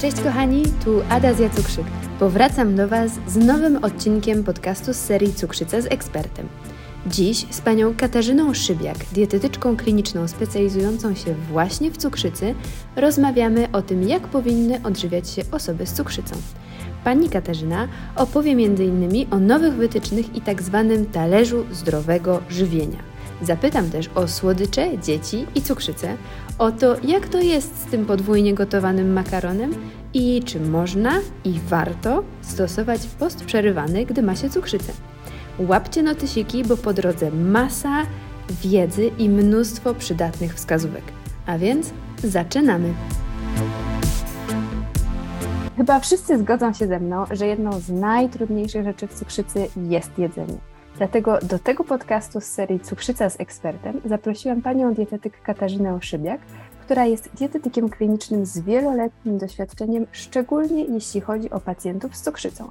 Cześć kochani, tu Ada z Jacukrzyk. Powracam do Was z nowym odcinkiem podcastu z serii Cukrzyca z ekspertem. Dziś z panią Katarzyną Szybiak, dietetyczką kliniczną specjalizującą się właśnie w cukrzycy, rozmawiamy o tym, jak powinny odżywiać się osoby z cukrzycą. Pani Katarzyna opowie m.in. o nowych wytycznych i tak zwanym talerzu zdrowego żywienia. Zapytam też o słodycze, dzieci i cukrzycę, o to, jak to jest z tym podwójnie gotowanym makaronem i czy można i warto stosować post przerywany, gdy ma się cukrzycę. Łapcie notysiki, bo po drodze masa wiedzy i mnóstwo przydatnych wskazówek. A więc zaczynamy! Chyba wszyscy zgodzą się ze mną, że jedną z najtrudniejszych rzeczy w cukrzycy jest jedzenie. Dlatego do tego podcastu z serii Cukrzyca z ekspertem zaprosiłam panią dietetyk Katarzynę Szybiak, która jest dietetykiem klinicznym z wieloletnim doświadczeniem, szczególnie jeśli chodzi o pacjentów z cukrzycą.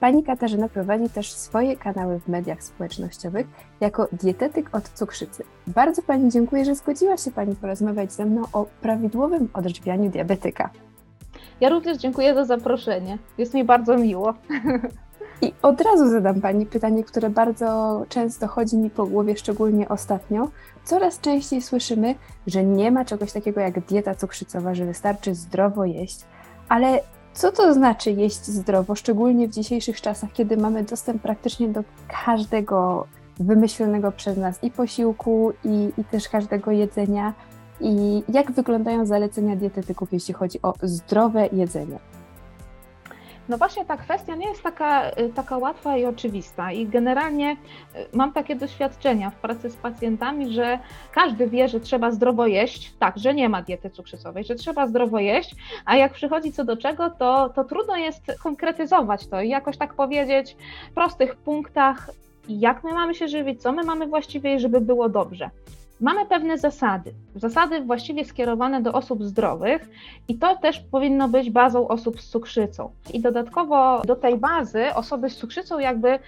Pani Katarzyna prowadzi też swoje kanały w mediach społecznościowych jako dietetyk od cukrzycy. Bardzo Pani dziękuję, że zgodziła się Pani porozmawiać ze mną o prawidłowym odżywianiu diabetyka. Ja również dziękuję za zaproszenie. Jest mi bardzo miło. I od razu zadam Pani pytanie, które bardzo często chodzi mi po głowie, szczególnie ostatnio. Coraz częściej słyszymy, że nie ma czegoś takiego jak dieta cukrzycowa, że wystarczy zdrowo jeść, ale co to znaczy jeść zdrowo, szczególnie w dzisiejszych czasach, kiedy mamy dostęp praktycznie do każdego wymyślonego przez nas i posiłku, i, i też każdego jedzenia? I jak wyglądają zalecenia dietetyków, jeśli chodzi o zdrowe jedzenie? No właśnie ta kwestia nie jest taka, y, taka łatwa i oczywista i generalnie y, mam takie doświadczenia w pracy z pacjentami, że każdy wie, że trzeba zdrowo jeść, tak, że nie ma diety cukrzycowej, że trzeba zdrowo jeść, a jak przychodzi co do czego, to, to trudno jest konkretyzować to i jakoś tak powiedzieć w prostych punktach, jak my mamy się żywić, co my mamy właściwie, żeby było dobrze. Mamy pewne zasady, zasady właściwie skierowane do osób zdrowych i to też powinno być bazą osób z cukrzycą. I dodatkowo do tej bazy osoby z cukrzycą jakby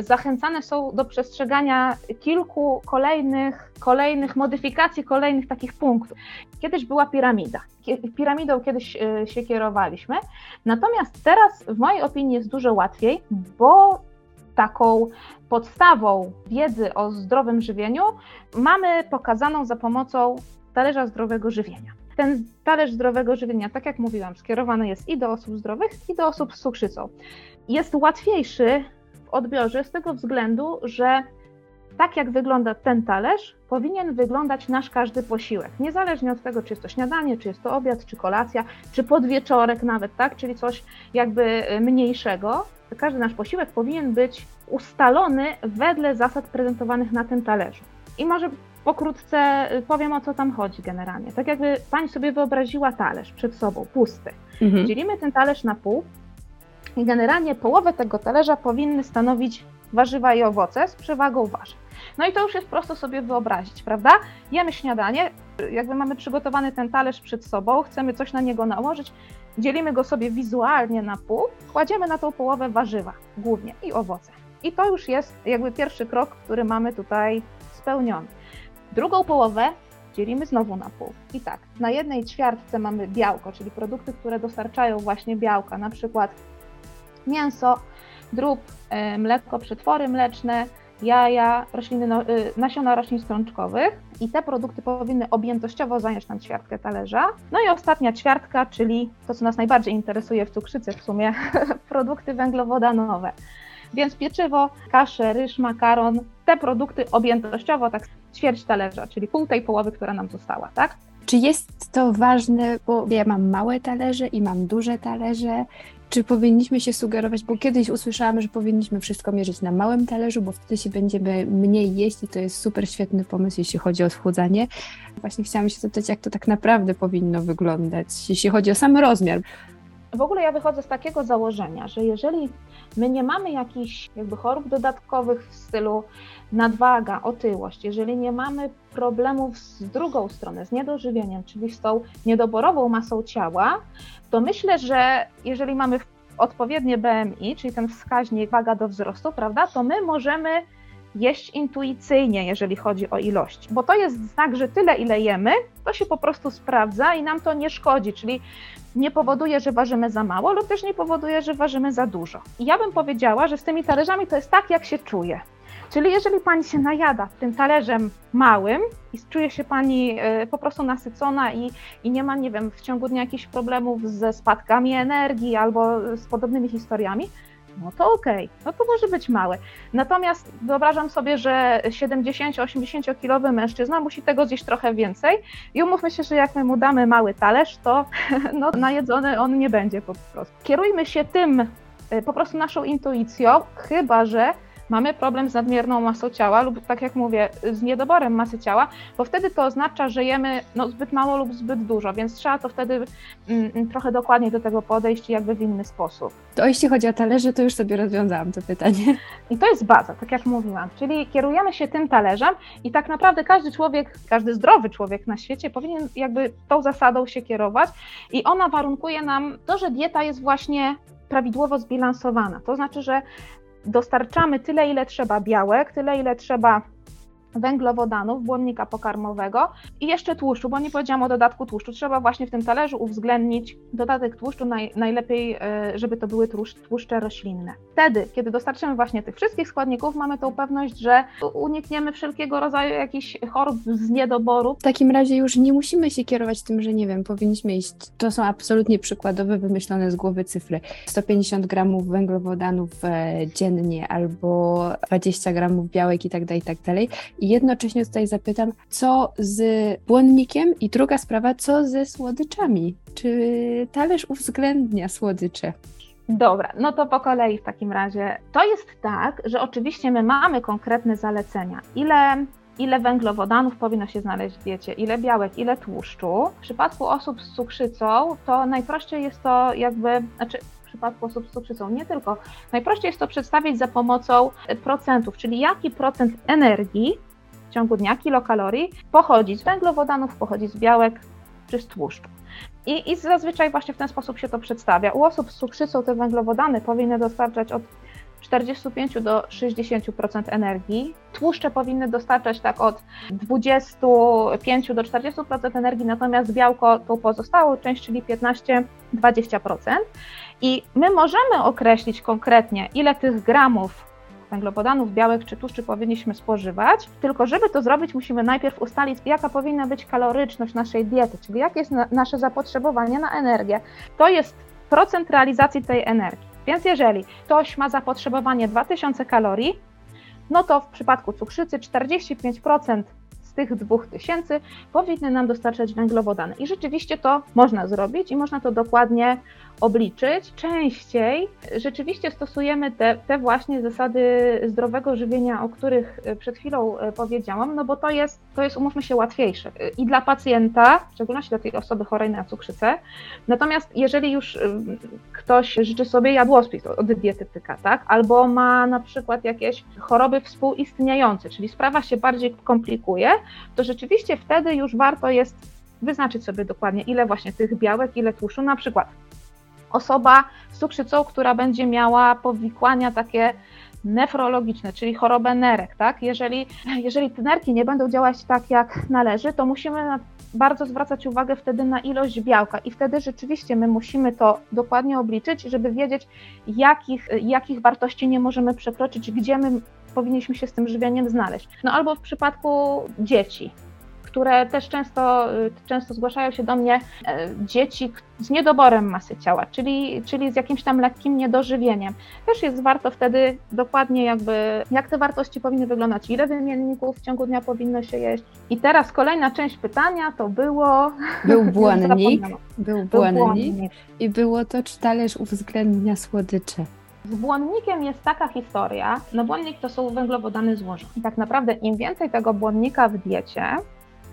zachęcane są do przestrzegania kilku kolejnych, kolejnych modyfikacji, kolejnych takich punktów. Kiedyś była piramida. Piramidą kiedyś e, się kierowaliśmy, natomiast teraz w mojej opinii jest dużo łatwiej, bo taką podstawą wiedzy o zdrowym żywieniu mamy pokazaną za pomocą talerza zdrowego żywienia. Ten talerz zdrowego żywienia, tak jak mówiłam, skierowany jest i do osób zdrowych, i do osób z cukrzycą. Jest łatwiejszy w odbiorze z tego względu, że tak jak wygląda ten talerz, powinien wyglądać nasz każdy posiłek. Niezależnie od tego, czy jest to śniadanie, czy jest to obiad, czy kolacja, czy podwieczorek nawet, tak? Czyli coś jakby mniejszego każdy nasz posiłek powinien być ustalony wedle zasad prezentowanych na tym talerzu. I może pokrótce powiem o co tam chodzi generalnie. Tak jakby pani sobie wyobraziła talerz przed sobą, pusty. Mhm. Dzielimy ten talerz na pół i generalnie połowę tego talerza powinny stanowić warzywa i owoce z przewagą warzyw. No i to już jest prosto sobie wyobrazić, prawda? Jemy śniadanie, jakby mamy przygotowany ten talerz przed sobą, chcemy coś na niego nałożyć, dzielimy go sobie wizualnie na pół, kładziemy na tą połowę warzywa głównie i owoce. I to już jest jakby pierwszy krok, który mamy tutaj spełniony. Drugą połowę dzielimy znowu na pół. I tak, na jednej ćwiartce mamy białko, czyli produkty, które dostarczają właśnie białka, na przykład mięso, drób, e, mleko, przetwory mleczne, jaja, rośliny, no, y, nasiona roślin strączkowych i te produkty powinny objętościowo zająć nam ćwiartkę talerza. No i ostatnia ćwiartka, czyli to, co nas najbardziej interesuje w cukrzycy w sumie, produkty węglowodanowe. Więc pieczywo, kasze, ryż, makaron, te produkty objętościowo tak ćwierć talerza, czyli pół tej połowy, która nam została, tak? Czy jest to ważne, bo ja mam małe talerze i mam duże talerze czy powinniśmy się sugerować, bo kiedyś usłyszałam, że powinniśmy wszystko mierzyć na małym talerzu, bo wtedy się będziemy mniej jeść i to jest super świetny pomysł, jeśli chodzi o odchudzanie. Właśnie chciałam się zapytać, jak to tak naprawdę powinno wyglądać, jeśli chodzi o sam rozmiar. W ogóle ja wychodzę z takiego założenia, że jeżeli my nie mamy jakichś jakby chorób dodatkowych w stylu nadwaga, otyłość, jeżeli nie mamy problemów z drugą stronę, z niedożywieniem, czyli z tą niedoborową masą ciała, to myślę, że jeżeli mamy odpowiednie BMI, czyli ten wskaźnik waga do wzrostu, prawda, to my możemy jeść intuicyjnie, jeżeli chodzi o ilość, bo to jest znak, że tyle, ile jemy, to się po prostu sprawdza i nam to nie szkodzi, czyli nie powoduje, że ważymy za mało lub też nie powoduje, że ważymy za dużo. I ja bym powiedziała, że z tymi talerzami to jest tak, jak się czuje. Czyli jeżeli Pani się najada tym talerzem małym i czuje się Pani e, po prostu nasycona i, i nie ma, nie wiem, w ciągu dnia jakichś problemów ze spadkami energii albo z podobnymi historiami, no to okej, okay. no to może być małe. Natomiast wyobrażam sobie, że 70-80 kilowy mężczyzna musi tego zjeść trochę więcej i umówmy się, że jak my mu damy mały talerz, to no, najedzony on nie będzie po prostu. Kierujmy się tym, e, po prostu naszą intuicją, chyba że mamy problem z nadmierną masą ciała lub tak jak mówię, z niedoborem masy ciała, bo wtedy to oznacza, że jemy no, zbyt mało lub zbyt dużo, więc trzeba to wtedy mm, trochę dokładniej do tego podejść jakby w inny sposób. To jeśli chodzi o talerze, to już sobie rozwiązałam to pytanie. I to jest baza, tak jak mówiłam, czyli kierujemy się tym talerzem i tak naprawdę każdy człowiek, każdy zdrowy człowiek na świecie powinien jakby tą zasadą się kierować i ona warunkuje nam to, że dieta jest właśnie prawidłowo zbilansowana. To znaczy, że dostarczamy tyle, ile trzeba białek, tyle, ile trzeba węglowodanów, błonnika pokarmowego i jeszcze tłuszczu, bo nie powiedziałam o dodatku tłuszczu. Trzeba właśnie w tym talerzu uwzględnić dodatek tłuszczu, naj, najlepiej, e, żeby to były tłuszcze roślinne. Wtedy, kiedy dostarczymy właśnie tych wszystkich składników, mamy tą pewność, że unikniemy wszelkiego rodzaju jakichś chorób z niedoboru. W takim razie już nie musimy się kierować tym, że nie wiem, powinniśmy iść, to są absolutnie przykładowe, wymyślone z głowy cyfry, 150 gramów węglowodanów e, dziennie albo 20 gramów białek i tak dalej, i tak dalej i jednocześnie tutaj zapytam, co z błonnikiem i druga sprawa, co ze słodyczami? Czy talerz uwzględnia słodycze? Dobra, no to po kolei w takim razie. To jest tak, że oczywiście my mamy konkretne zalecenia. Ile ile węglowodanów powinno się znaleźć w diecie, ile białek, ile tłuszczu. W przypadku osób z cukrzycą to najprościej jest to jakby, znaczy w przypadku osób z cukrzycą nie tylko, najprościej jest to przedstawić za pomocą procentów, czyli jaki procent energii w ciągu dnia kilokalorii pochodzi z węglowodanów, pochodzi z białek czy z tłuszczu. I, I zazwyczaj właśnie w ten sposób się to przedstawia. U osób z cukrzycą te węglowodany powinny dostarczać od 45 do 60% energii. Tłuszcze powinny dostarczać tak od 25 do 40% energii, natomiast białko tą pozostałą część, czyli 15-20%. I my możemy określić konkretnie, ile tych gramów węglowodanów, białek czy tłuszczy powinniśmy spożywać, tylko żeby to zrobić, musimy najpierw ustalić, jaka powinna być kaloryczność naszej diety, czyli jakie jest na, nasze zapotrzebowanie na energię. To jest procent realizacji tej energii. Więc jeżeli ktoś ma zapotrzebowanie 2000 kalorii, no to w przypadku cukrzycy 45% z tych 2000 powinny nam dostarczać węglowodany. I rzeczywiście to można zrobić i można to dokładnie obliczyć. Częściej rzeczywiście stosujemy te, te właśnie zasady zdrowego żywienia, o których e, przed chwilą e, powiedziałam, no bo to jest, to jest umówmy się, łatwiejsze i dla pacjenta, w szczególności dla tej osoby chorej na cukrzycę. Natomiast jeżeli już e, ktoś życzy sobie jadłospis od dietetyka, tak, albo ma na przykład jakieś choroby współistniejące, czyli sprawa się bardziej komplikuje, to rzeczywiście wtedy już warto jest wyznaczyć sobie dokładnie, ile właśnie tych białek, ile tłuszczu, na przykład osoba z cukrzycą, która będzie miała powikłania takie nefrologiczne, czyli chorobę nerek, tak? Jeżeli, jeżeli te nerki nie będą działać tak, jak należy, to musimy bardzo zwracać uwagę wtedy na ilość białka i wtedy rzeczywiście my musimy to dokładnie obliczyć, żeby wiedzieć, jakich, jakich wartości nie możemy przekroczyć, gdzie my powinniśmy się z tym żywieniem znaleźć. No albo w przypadku dzieci, które też często, y, często zgłaszają się do mnie e, dzieci z niedoborem masy ciała, czyli, czyli z jakimś tam lekkim niedożywieniem. Też jest warto wtedy dokładnie jakby, jak te wartości powinny wyglądać, ile wymienników w ciągu dnia powinno się jeść. I teraz kolejna część pytania to było... Był błonnik, był błonnik i było to, czy talerz uwzględnia słodycze. Z błonnikiem jest taka historia, no błonnik to są węglowodany złożone. I tak naprawdę im więcej tego błonnika w diecie,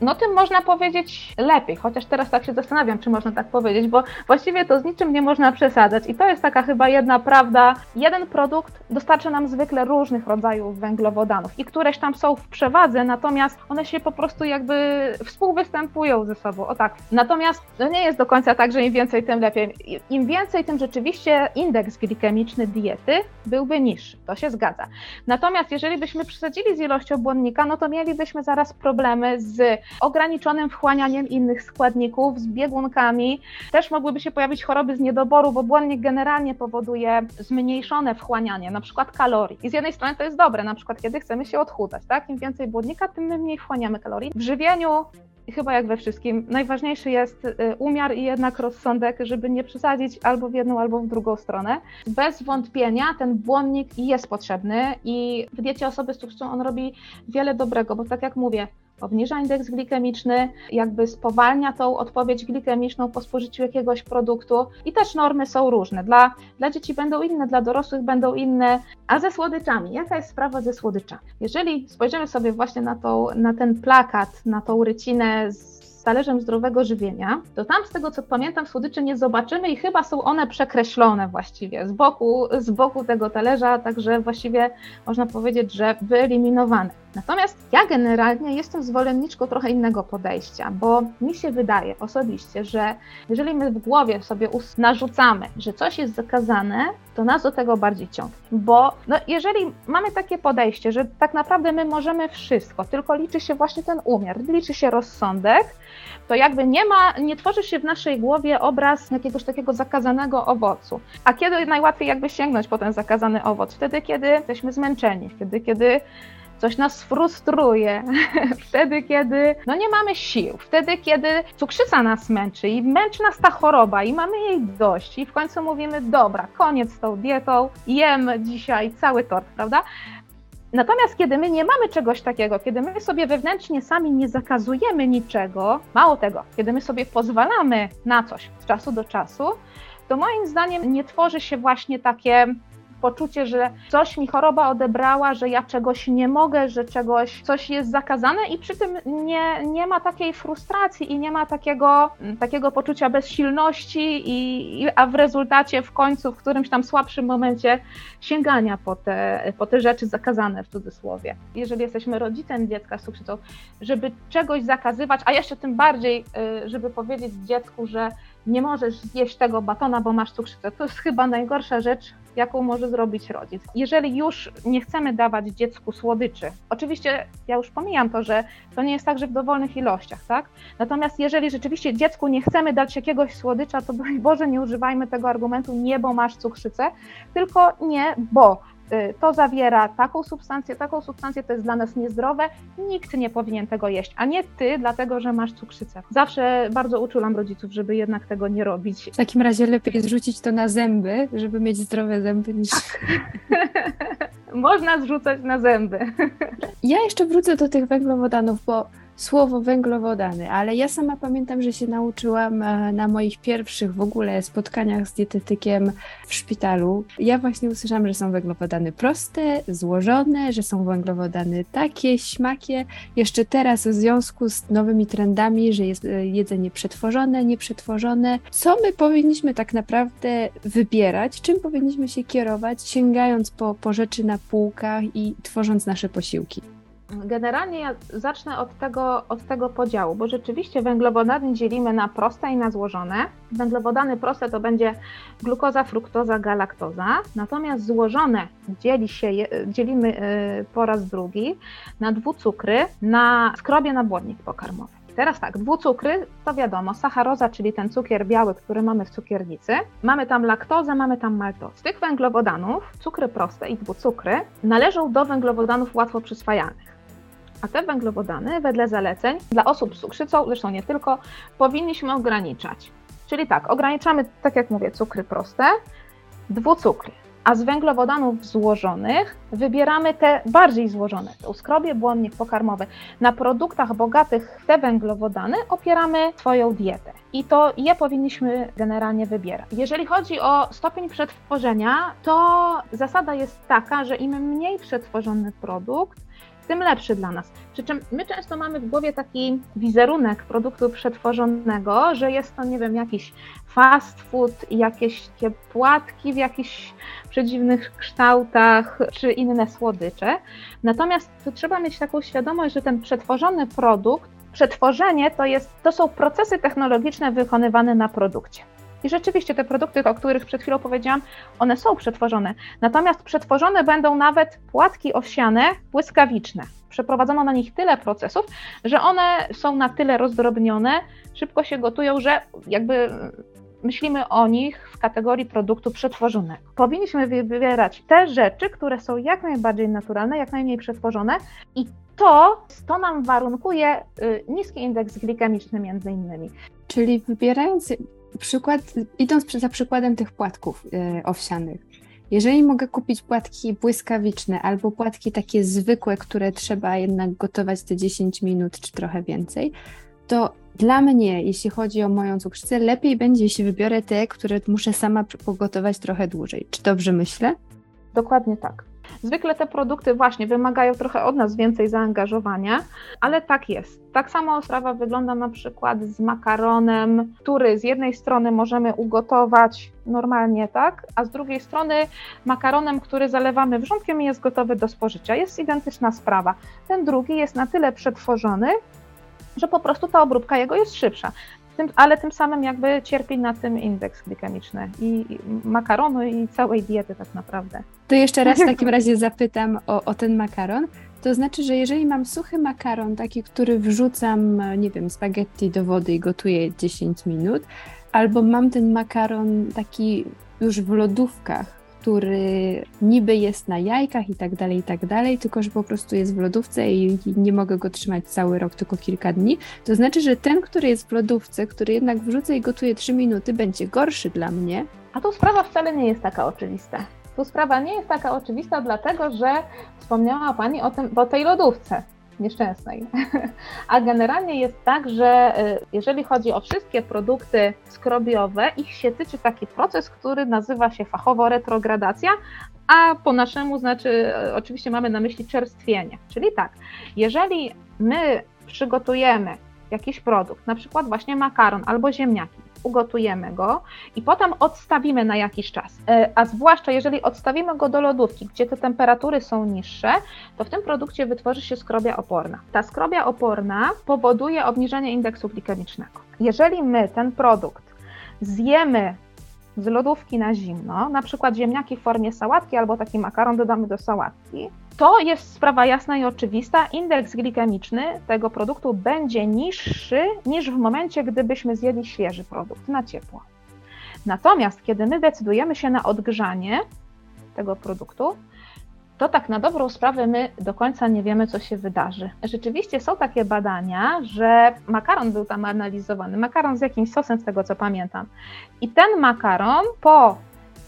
no tym można powiedzieć lepiej, chociaż teraz tak się zastanawiam, czy można tak powiedzieć, bo właściwie to z niczym nie można przesadzać i to jest taka chyba jedna prawda. Jeden produkt dostarcza nam zwykle różnych rodzajów węglowodanów i któreś tam są w przewadze, natomiast one się po prostu jakby współwystępują ze sobą, o tak. Natomiast to nie jest do końca tak, że im więcej, tym lepiej. Im więcej, tym rzeczywiście indeks glikemiczny diety byłby niższy, to się zgadza. Natomiast jeżeli byśmy przesadzili z ilością błonnika, no to mielibyśmy zaraz problemy z ograniczonym wchłanianiem innych składników, z biegunkami. Też mogłyby się pojawić choroby z niedoboru, bo błonnik generalnie powoduje zmniejszone wchłanianie, na przykład kalorii. I z jednej strony to jest dobre, na przykład kiedy chcemy się odchudzać, tak? Im więcej błonnika, tym mniej wchłaniamy kalorii. W żywieniu chyba jak we wszystkim, najważniejszy jest y, umiar i jednak rozsądek, żeby nie przesadzić albo w jedną, albo w drugą stronę. Bez wątpienia ten błonnik jest potrzebny i w diecie osoby z cukrzycą on robi wiele dobrego, bo tak jak mówię, obniża indeks glikemiczny, jakby spowalnia tą odpowiedź glikemiczną po spożyciu jakiegoś produktu i też normy są różne. Dla, dla dzieci będą inne, dla dorosłych będą inne. A ze słodyczami, jaka jest sprawa ze słodyczami? Jeżeli spojrzymy sobie właśnie na, tą, na ten plakat, na tą rycinę z talerzem zdrowego żywienia, to tam z tego co pamiętam słodyczy nie zobaczymy i chyba są one przekreślone właściwie z boku, z boku tego talerza, także właściwie można powiedzieć, że wyeliminowane. Natomiast ja generalnie jestem zwolenniczką trochę innego podejścia, bo mi się wydaje osobiście, że jeżeli my w głowie sobie narzucamy, że coś jest zakazane, to nas do tego bardziej ciągnie. Bo no, jeżeli mamy takie podejście, że tak naprawdę my możemy wszystko, tylko liczy się właśnie ten umiar, liczy się rozsądek, to jakby nie ma, nie tworzy się w naszej głowie obraz jakiegoś takiego zakazanego owocu. A kiedy najłatwiej jakby sięgnąć po ten zakazany owoc? Wtedy, kiedy jesteśmy zmęczeni, wtedy, kiedy coś nas frustruje, wtedy, kiedy no nie mamy sił, wtedy, kiedy cukrzyca nas męczy i męczy nas ta choroba i mamy jej dość i w końcu mówimy, dobra, koniec z tą dietą, jem dzisiaj cały tort, prawda? Natomiast kiedy my nie mamy czegoś takiego, kiedy my sobie wewnętrznie sami nie zakazujemy niczego, mało tego, kiedy my sobie pozwalamy na coś z czasu do czasu, to moim zdaniem nie tworzy się właśnie takie poczucie, że coś mi choroba odebrała, że ja czegoś nie mogę, że czegoś, coś jest zakazane i przy tym nie, nie ma takiej frustracji i nie ma takiego, takiego poczucia bezsilności, i, a w rezultacie w końcu, w którymś tam słabszym momencie sięgania po te, po te rzeczy zakazane w cudzysłowie. Jeżeli jesteśmy rodzicem dziecka z cukrzycą, żeby czegoś zakazywać, a jeszcze tym bardziej, y, żeby powiedzieć dziecku, że nie możesz zjeść tego batona, bo masz cukrzycę. To jest chyba najgorsza rzecz, jaką może zrobić rodzic. Jeżeli już nie chcemy dawać dziecku słodyczy, oczywiście ja już pomijam to, że to nie jest tak, że w dowolnych ilościach, tak? Natomiast jeżeli rzeczywiście dziecku nie chcemy dać jakiegoś słodycza, to broń Boże nie używajmy tego argumentu nie, bo masz cukrzycę, tylko nie, bo to zawiera taką substancję, taką substancję, to jest dla nas niezdrowe, nikt nie powinien tego jeść, a nie ty, dlatego że masz cukrzycę. Zawsze bardzo uczulam rodziców, żeby jednak tego nie robić. W takim razie lepiej zrzucić to na zęby, żeby mieć zdrowe zęby niż... Można zrzucać na zęby. ja jeszcze wrócę do tych węglowodanów, bo słowo węglowodany, ale ja sama pamiętam, że się nauczyłam e, na moich pierwszych w ogóle spotkaniach z dietetykiem w szpitalu. Ja właśnie usłyszałam, że są węglowodany proste, złożone, że są węglowodany takie, śmakie. Jeszcze teraz w związku z nowymi trendami, że jest e, jedzenie przetworzone, nieprzetworzone. Co my powinniśmy tak naprawdę wybierać? Czym powinniśmy się kierować, sięgając po, po rzeczy na półkach i tworząc nasze posiłki? Generalnie ja zacznę od tego, od tego podziału, bo rzeczywiście węglowodany dzielimy na proste i na złożone. Węglowodany proste to będzie glukoza, fruktoza, galaktoza, natomiast złożone dzieli się, dzielimy y, po raz drugi na dwucukry, na skrobie na błonnik pokarmowy. Teraz tak, dwucukry to wiadomo, sacharoza, czyli ten cukier biały, który mamy w cukiernicy. Mamy tam laktozę, mamy tam maltozę. Z tych węglowodanów, cukry proste i dwucukry należą do węglowodanów łatwo przyswajalnych. A te węglowodany, wedle zaleceń, dla osób z cukrzycą, zresztą nie tylko, powinniśmy ograniczać. Czyli tak, ograniczamy, tak jak mówię, cukry proste, dwucukry, a z węglowodanów złożonych wybieramy te bardziej złożone, to skrobie, błonnik pokarmowy. Na produktach bogatych w te węglowodany opieramy swoją dietę i to je powinniśmy generalnie wybierać. Jeżeli chodzi o stopień przetworzenia, to zasada jest taka, że im mniej przetworzony produkt, tym lepszy dla nas. Przy czym my często mamy w głowie taki wizerunek produktu przetworzonego, że jest to, nie wiem, jakiś fast food, jakieś takie płatki w jakichś przedziwnych kształtach, czy inne słodycze. Natomiast trzeba mieć taką świadomość, że ten przetworzony produkt, przetworzenie to, jest, to są procesy technologiczne wykonywane na produkcie. I rzeczywiście te produkty, o których przed chwilą powiedziałam, one są przetworzone. Natomiast przetworzone będą nawet płatki owsiane błyskawiczne. Przeprowadzono na nich tyle procesów, że one są na tyle rozdrobnione, szybko się gotują, że jakby myślimy o nich w kategorii produktu przetworzonego. Powinniśmy wybierać te rzeczy, które są jak najbardziej naturalne, jak najmniej przetworzone i to, to nam warunkuje y, niski indeks glikemiczny między innymi. Czyli wybierając przykład, idąc za przykładem tych płatków yy, owsianych, jeżeli mogę kupić płatki błyskawiczne albo płatki takie zwykłe, które trzeba jednak gotować te 10 minut czy trochę więcej, to dla mnie, jeśli chodzi o moją cukrzycę, lepiej będzie, jeśli wybiorę te, które muszę sama pogotować trochę dłużej. Czy dobrze myślę? Dokładnie tak. Zwykle te produkty właśnie wymagają trochę od nas więcej zaangażowania, ale tak jest. Tak samo sprawa wygląda na przykład z makaronem, który z jednej strony możemy ugotować normalnie, tak, a z drugiej strony makaronem, który zalewamy wrzątkiem i jest gotowy do spożycia. Jest identyczna sprawa. Ten drugi jest na tyle przetworzony, że po prostu ta obróbka jego jest szybsza. Tym, ale tym samym jakby cierpi na tym indeks glikemiczny i, i makaronu i całej diety tak naprawdę. To jeszcze raz w takim razie zapytam o, o ten makaron. To znaczy, że jeżeli mam suchy makaron, taki, który wrzucam, nie wiem, spaghetti do wody i gotuję 10 minut, albo mam ten makaron taki już w lodówkach, który niby jest na jajkach i tak dalej, i tak dalej, tylko że po prostu jest w lodówce i nie mogę go trzymać cały rok, tylko kilka dni, to znaczy, że ten, który jest w lodówce, który jednak wrzucę i gotuję 3 minuty, będzie gorszy dla mnie. A tu sprawa wcale nie jest taka oczywista. Tu sprawa nie jest taka oczywista, dlatego że wspomniała Pani o, tym, o tej lodówce nieszczęsnej. A generalnie jest tak, że y, jeżeli chodzi o wszystkie produkty skrobiowe, ich się tyczy taki proces, który nazywa się fachowo retrogradacja, a po naszemu znaczy, y, oczywiście mamy na myśli czerstwienie. Czyli tak, jeżeli my przygotujemy jakiś produkt, na przykład właśnie makaron albo ziemniaki, ugotujemy go i potem odstawimy na jakiś czas. E, a zwłaszcza jeżeli odstawimy go do lodówki, gdzie te temperatury są niższe, to w tym produkcie wytworzy się skrobia oporna. Ta skrobia oporna powoduje obniżenie indeksu glikemicznego. Jeżeli my ten produkt zjemy z lodówki na zimno, na przykład ziemniaki w formie sałatki albo taki makaron dodamy do sałatki, to jest sprawa jasna i oczywista. Indeks glikemiczny tego produktu będzie niższy niż w momencie, gdybyśmy zjedli świeży produkt na ciepło. Natomiast kiedy my decydujemy się na odgrzanie tego produktu, to tak na dobrą sprawę my do końca nie wiemy, co się wydarzy. Rzeczywiście są takie badania, że makaron był tam analizowany, makaron z jakimś sosem, z tego co pamiętam. I ten makaron po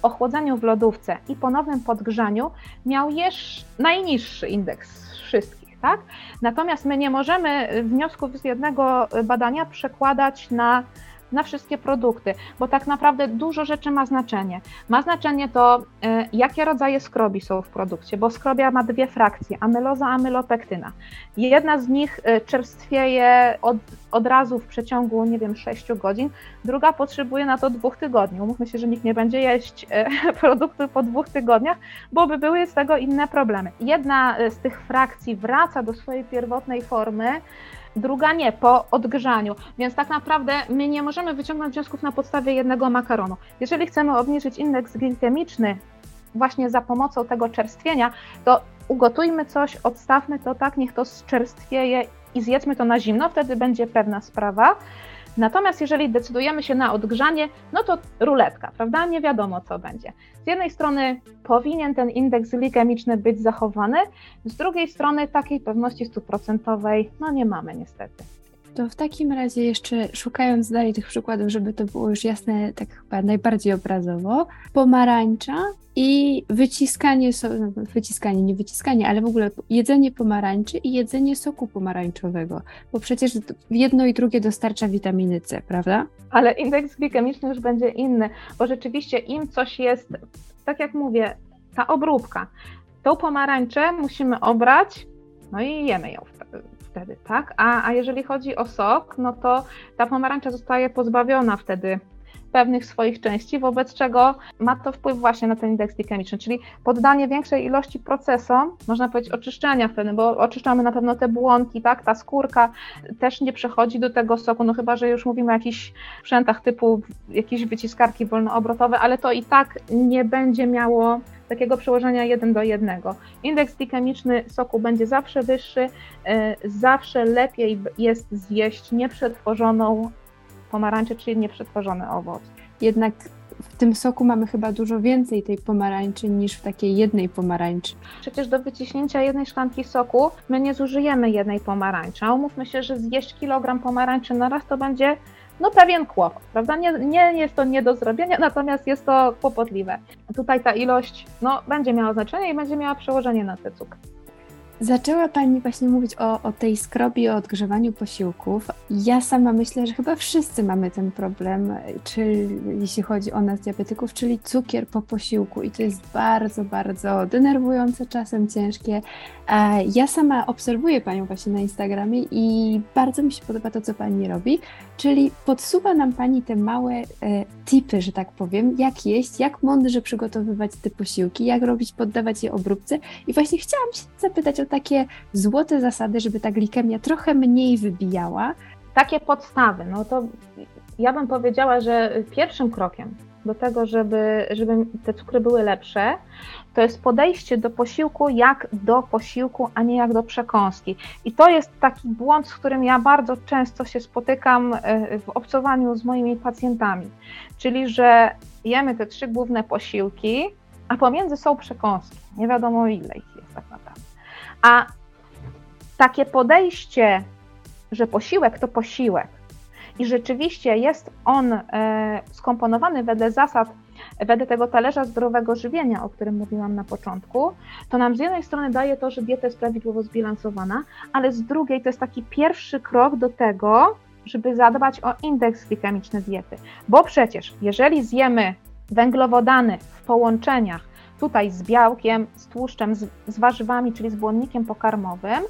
ochłodzeniu w lodówce i ponownym podgrzaniu miał jeszcze najniższy indeks wszystkich. Tak? Natomiast my nie możemy wniosków z jednego badania przekładać na na wszystkie produkty, bo tak naprawdę dużo rzeczy ma znaczenie. Ma znaczenie to, e, jakie rodzaje skrobi są w produkcie, bo skrobia ma dwie frakcje, amyloza, amylopektyna. Jedna z nich e, czerstwieje od, od razu w przeciągu, nie wiem, 6 godzin, druga potrzebuje na to dwóch tygodni. Umówmy się, że nikt nie będzie jeść e, produktu po dwóch tygodniach, bo by były z tego inne problemy. Jedna z tych frakcji wraca do swojej pierwotnej formy, druga nie, po odgrzaniu. Więc tak naprawdę my nie możemy wyciągnąć wniosków na podstawie jednego makaronu. Jeżeli chcemy obniżyć indeks glikemiczny właśnie za pomocą tego czerstwienia, to ugotujmy coś, odstawmy to tak, niech to zczerstwieje i zjedzmy to na zimno, wtedy będzie pewna sprawa. Natomiast jeżeli decydujemy się na odgrzanie, no to ruletka, prawda? Nie wiadomo, co będzie. Z jednej strony powinien ten indeks glikemiczny być zachowany, z drugiej strony takiej pewności stuprocentowej, no nie mamy niestety. To w takim razie jeszcze szukając dalej tych przykładów, żeby to było już jasne, tak chyba najbardziej obrazowo, pomarańcza i wyciskanie, so, no, wyciskanie, nie wyciskanie, ale w ogóle jedzenie pomarańczy i jedzenie soku pomarańczowego, bo przecież jedno i drugie dostarcza witaminy C, prawda? Ale indeks glikemiczny już będzie inny, bo rzeczywiście im coś jest, tak jak mówię, ta obróbka, tą pomarańczę musimy obrać, No i jemy ją wtedy, tak? A, a jeżeli chodzi o sok, no to ta pomarańcza zostaje pozbawiona wtedy pewnych swoich części, wobec czego ma to wpływ właśnie na ten indeks glikemiczny, czyli poddanie większej ilości procesom, można powiedzieć oczyszczenia wtedy, bo oczyszczamy na pewno te błonki, tak, ta skórka też nie przechodzi do tego soku, no chyba, że już mówimy o jakichś sprzętach typu jakieś wyciskarki wolnoobrotowe, ale to i tak nie będzie miało takiego przełożenia jeden do jednego. Indeks glikemiczny soku będzie zawsze wyższy, e, zawsze lepiej jest zjeść nieprzetworzoną pomarańczy, czyli nieprzetworzony owoc. Jednak w tym soku mamy chyba dużo więcej tej pomarańczy niż w takiej jednej pomarańczy. Przecież do wyciśnięcia jednej szklanki soku my nie zużyjemy jednej pomarańczy, a umówmy się, że zjeść kilogram pomarańczy na raz to będzie no pewien kłopot, prawda? Nie, nie jest to nie do zrobienia, natomiast jest to kłopotliwe. Tutaj ta ilość no, będzie miała znaczenie i będzie miała przełożenie na te cukry. Zaczęła Pani właśnie mówić o, o tej skrobie, o odgrzewaniu posiłków. Ja sama myślę, że chyba wszyscy mamy ten problem, czyli jeśli chodzi o nas diabetyków, czyli cukier po posiłku i to jest bardzo, bardzo denerwujące, czasem ciężkie. Ja sama obserwuję Panią właśnie na Instagramie i bardzo mi się podoba to, co Pani robi, czyli podsuwa nam Pani te małe e, tipy, że tak powiem, jak jeść, jak mądrze przygotowywać te posiłki, jak robić, poddawać je obróbce i właśnie chciałam się zapytać o takie złote zasady, żeby ta glikemia trochę mniej wybijała? Takie podstawy, no to ja bym powiedziała, że pierwszym krokiem do tego, żeby, żeby te cukry były lepsze, to jest podejście do posiłku jak do posiłku, a nie jak do przekąski. I to jest taki błąd, z którym ja bardzo często się spotykam e, w obcowaniu z moimi pacjentami. Czyli, że jemy te trzy główne posiłki, a pomiędzy są przekąski. Nie wiadomo ile ich jest tak naprawdę. A takie podejście, że posiłek to posiłek i rzeczywiście jest on e, skomponowany wedle zasad, wedle tego talerza zdrowego żywienia, o którym mówiłam na początku, to nam z jednej strony daje to, że dieta jest prawidłowo zbilansowana, ale z drugiej to jest taki pierwszy krok do tego, żeby zadbać o indeks glikemiczny diety. Bo przecież, jeżeli zjemy węglowodany w połączeniach tutaj z białkiem, z tłuszczem, z, z warzywami, czyli z błonnikiem pokarmowym,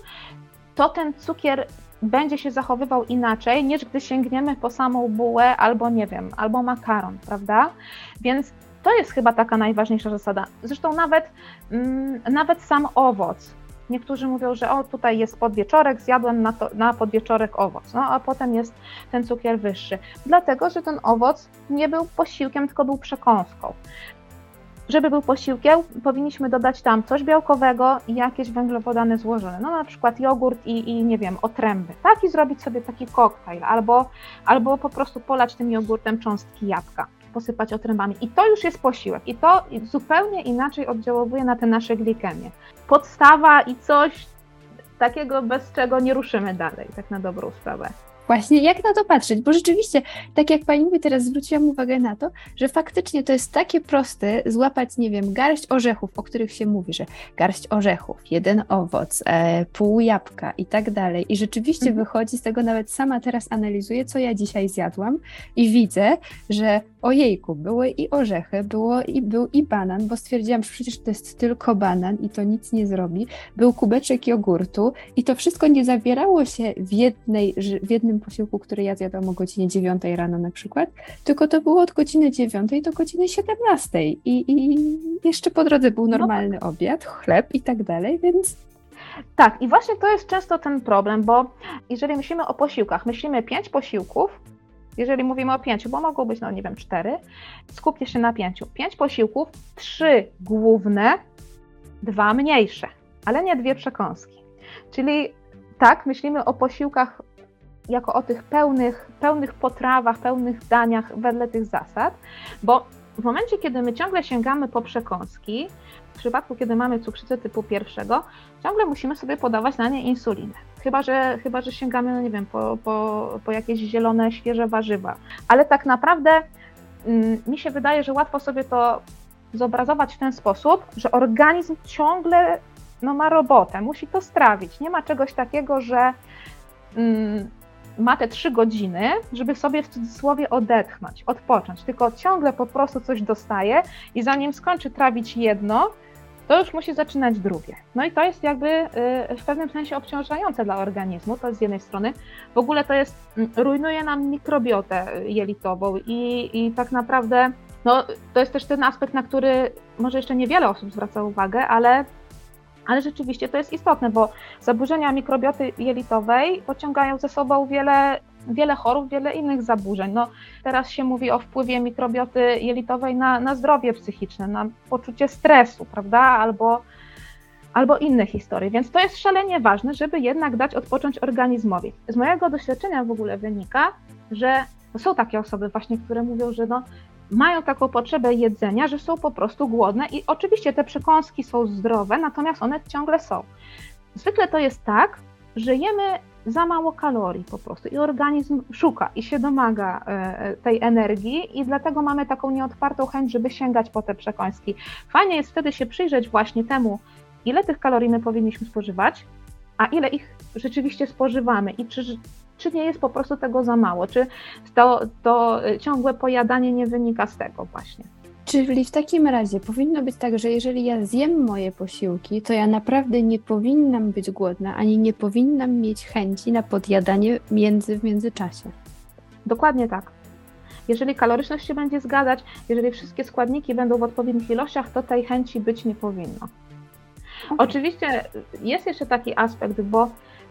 to ten cukier będzie się zachowywał inaczej, niż gdy sięgniemy po samą bułę albo nie wiem, albo makaron, prawda? Więc to jest chyba taka najważniejsza zasada. Zresztą nawet, mm, nawet sam owoc. Niektórzy mówią, że o tutaj jest podwieczorek, zjadłem na, to, na podwieczorek owoc, no a potem jest ten cukier wyższy. Dlatego, że ten owoc nie był posiłkiem, tylko był przekąską. Żeby był posiłkiem, powinniśmy dodać tam coś białkowego i jakieś węglowodany złożone, no na przykład jogurt i, i nie wiem, otręby, tak? I zrobić sobie taki koktajl, albo, albo po prostu polać tym jogurtem cząstki jabłka, posypać otrębami. I to już jest posiłek i to zupełnie inaczej oddziałuje na te nasze glikemie. Podstawa i coś takiego, bez czego nie ruszymy dalej, tak na dobrą sprawę. Właśnie jak na to patrzeć? Bo rzeczywiście, tak jak pani mówi, teraz zwróciłam uwagę na to, że faktycznie to jest takie proste złapać, nie wiem, garść orzechów, o których się mówi, że garść orzechów, jeden owoc, e, pół jabłka i tak dalej. I rzeczywiście mhm. wychodzi z tego, nawet sama teraz analizuję, co ja dzisiaj zjadłam i widzę, że ojejku, były i orzechy, było i, był i banan, bo stwierdziłam, że przecież to jest tylko banan i to nic nie zrobi. Był kubeczek jogurtu i to wszystko nie zawierało się w, jednej, w jednym posiłku, który ja zjadłam o godzinie 9 rano na przykład, tylko to było od godziny 9 do godziny 17 i, i jeszcze po drodze był no normalny no tak. obiad, chleb i tak dalej, więc tak, i właśnie to jest często ten problem, bo jeżeli myślimy o posiłkach, myślimy pięć posiłków, jeżeli mówimy o pięciu, bo mogą być, no nie wiem, cztery, skupcie się na pięciu. Pięć posiłków, trzy główne, dwa mniejsze, ale nie dwie przekąski. Czyli tak, myślimy o posiłkach jako o tych pełnych, pełnych potrawach, pełnych daniach wedle tych zasad, bo w momencie, kiedy my ciągle sięgamy po przekąski, w przypadku, kiedy mamy cukrzycę typu pierwszego, ciągle musimy sobie podawać na nie insulinę. Chyba, że, chyba, że sięgamy, no nie wiem, po, po, po jakieś zielone, świeże warzywa. Ale tak naprawdę mm, mi się wydaje, że łatwo sobie to zobrazować w ten sposób, że organizm ciągle no, ma robotę, musi to strawić. Nie ma czegoś takiego, że mm, ma te trzy godziny, żeby sobie w cudzysłowie odetchnąć, odpocząć, tylko ciągle po prostu coś dostaje i zanim skończy trawić jedno, to już musi zaczynać drugie. No i to jest jakby y, w pewnym sensie obciążające dla organizmu, to z jednej strony. W ogóle to jest, mm, rujnuje nam mikrobiotę jelitową i, i tak naprawdę no, to jest też ten aspekt, na który może jeszcze niewiele osób zwraca uwagę, ale, ale rzeczywiście to jest istotne, bo zaburzenia mikrobioty jelitowej pociągają ze sobą wiele, wiele chorób, wiele innych zaburzeń. No, teraz się mówi o wpływie mikrobioty jelitowej na, na zdrowie psychiczne, na poczucie stresu, prawda, albo albo inne historie. Więc to jest szalenie ważne, żeby jednak dać odpocząć organizmowi. Z mojego doświadczenia w ogóle wynika, że są takie osoby właśnie, które mówią, że no, mają taką potrzebę jedzenia, że są po prostu głodne i oczywiście te przekąski są zdrowe, natomiast one ciągle są. Zwykle to jest tak, że jemy za mało kalorii po prostu i organizm szuka i się domaga e, e, tej energii i dlatego mamy taką nieotwartą chęć, żeby sięgać po te przekąski. Fajnie jest wtedy się przyjrzeć właśnie temu, ile tych kalorii my powinniśmy spożywać, a ile ich rzeczywiście spożywamy i czy czy nie jest po prostu tego za mało? Czy to, to ciągłe pojadanie nie wynika z tego właśnie? Czyli w takim razie powinno być tak, że jeżeli ja zjem moje posiłki, to ja naprawdę nie powinnam być głodna, ani nie powinnam mieć chęci na podjadanie między w międzyczasie. Dokładnie tak. Jeżeli kaloryczność się będzie zgadzać, jeżeli wszystkie składniki będą w odpowiednich ilościach, to tej chęci być nie powinno. Okay. Oczywiście jest jeszcze taki aspekt, bo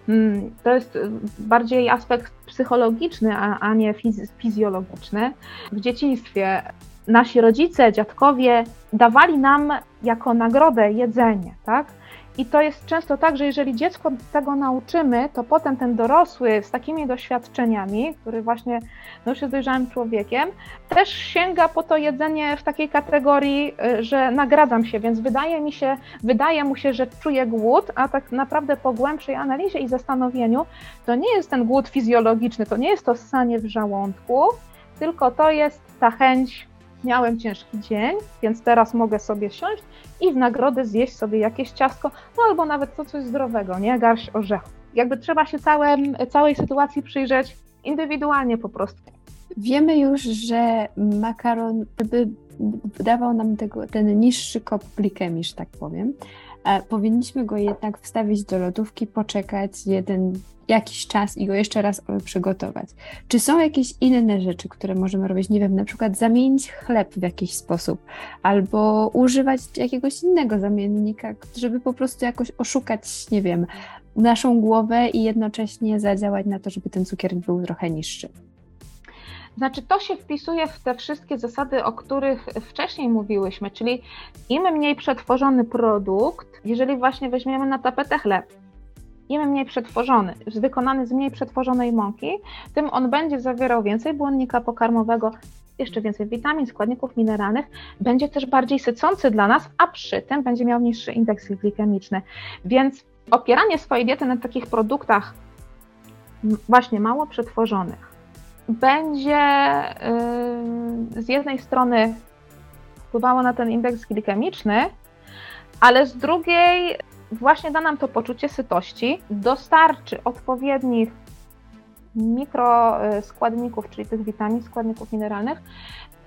Mm, to jest bardziej aspekt psychologiczny, a, a nie fizjologiczny. W dzieciństwie nasi rodzice, dziadkowie dawali nam jako nagrodę jedzenie, tak? I to jest często tak, że jeżeli dziecko tego nauczymy, to potem ten dorosły z takimi doświadczeniami, który właśnie no już jest dojrzałym człowiekiem, też sięga po to jedzenie w takiej kategorii, y, że nagradzam się, więc wydaje mi się, wydaje mu się, że czuje głód, a tak naprawdę po głębszej analizie i zastanowieniu to nie jest ten głód fizjologiczny, to nie jest to ssanie w żołądku, tylko to jest ta chęć miałem ciężki dzień, więc teraz mogę sobie siąść i w nagrodę zjeść sobie jakieś ciastko, no albo nawet to coś zdrowego, nie? Garść orzechów. Jakby trzeba się całym, całej sytuacji przyjrzeć indywidualnie po prostu. Wiemy już, że makaron, żeby dawał nam tego, ten niższy kop glikemii, że tak powiem, powinniśmy go jednak wstawić do lodówki, poczekać jeden jakiś czas i go jeszcze raz przygotować. Czy są jakieś inne rzeczy, które możemy robić? Nie wiem, na przykład zamienić chleb w jakiś sposób, albo używać jakiegoś innego zamiennika, żeby po prostu jakoś oszukać, nie wiem, naszą głowę i jednocześnie zadziałać na to, żeby ten cukier był trochę niższy. Znaczy, to się wpisuje w te wszystkie zasady, o których wcześniej mówiłyśmy, czyli im mniej przetworzony produkt, jeżeli właśnie weźmiemy na tapetę chleb, im mniej przetworzony, wykonany z mniej przetworzonej mąki, tym on będzie zawierał więcej błonnika pokarmowego, jeszcze więcej witamin, składników mineralnych, będzie też bardziej sycący dla nas, a przy tym będzie miał niższy indeks glikemiczny. Więc opieranie swojej diety na takich produktach właśnie mało przetworzonych będzie yy, z jednej strony wpływało na ten indeks glikemiczny, ale z drugiej właśnie da nam to poczucie sytości, dostarczy odpowiednich mikroskładników, czyli tych witamin, składników mineralnych.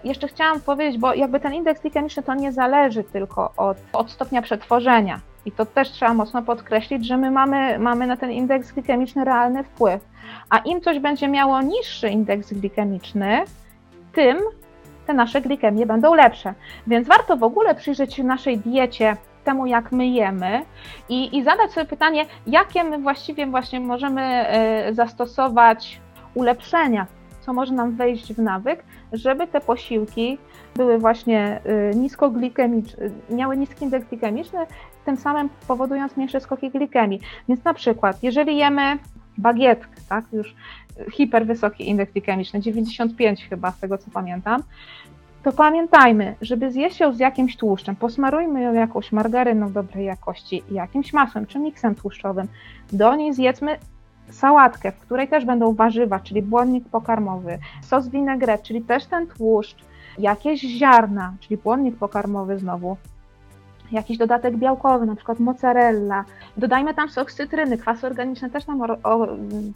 Jeszcze chciałam powiedzieć, bo jakby ten indeks glikemiczny to nie zależy tylko od, od stopnia przetworzenia. I to też trzeba mocno podkreślić, że my mamy, mamy na ten indeks glikemiczny realny wpływ. A im coś będzie miało niższy indeks glikemiczny, tym te nasze glikemie będą lepsze. Więc warto w ogóle przyjrzeć się naszej diecie temu, jak my jemy i, i zadać sobie pytanie, jakie my właściwie właśnie możemy e, zastosować ulepszenia, co może nam wejść w nawyk, żeby te posiłki były właśnie e, niskoglikemiczne, miały niski indeks glikemiczny, tym samym powodując mniejsze skoki glikemii. Więc na przykład, jeżeli jemy bagietkę, tak, już hiperwysoki indeks glikemiczny, 95 chyba z tego co pamiętam, to pamiętajmy, żeby zjeść ją z jakimś tłuszczem, posmarujmy ją jakąś margaryną dobrej jakości, jakimś masłem czy miksem tłuszczowym. Do niej zjedzmy sałatkę, w której też będą warzywa, czyli błonnik pokarmowy, sos vinaigrette, czyli też ten tłuszcz, jakieś ziarna, czyli błonnik pokarmowy znowu, jakiś dodatek białkowy, na przykład mozzarella. Dodajmy tam sok cytryny, kwasy organiczne też nam o,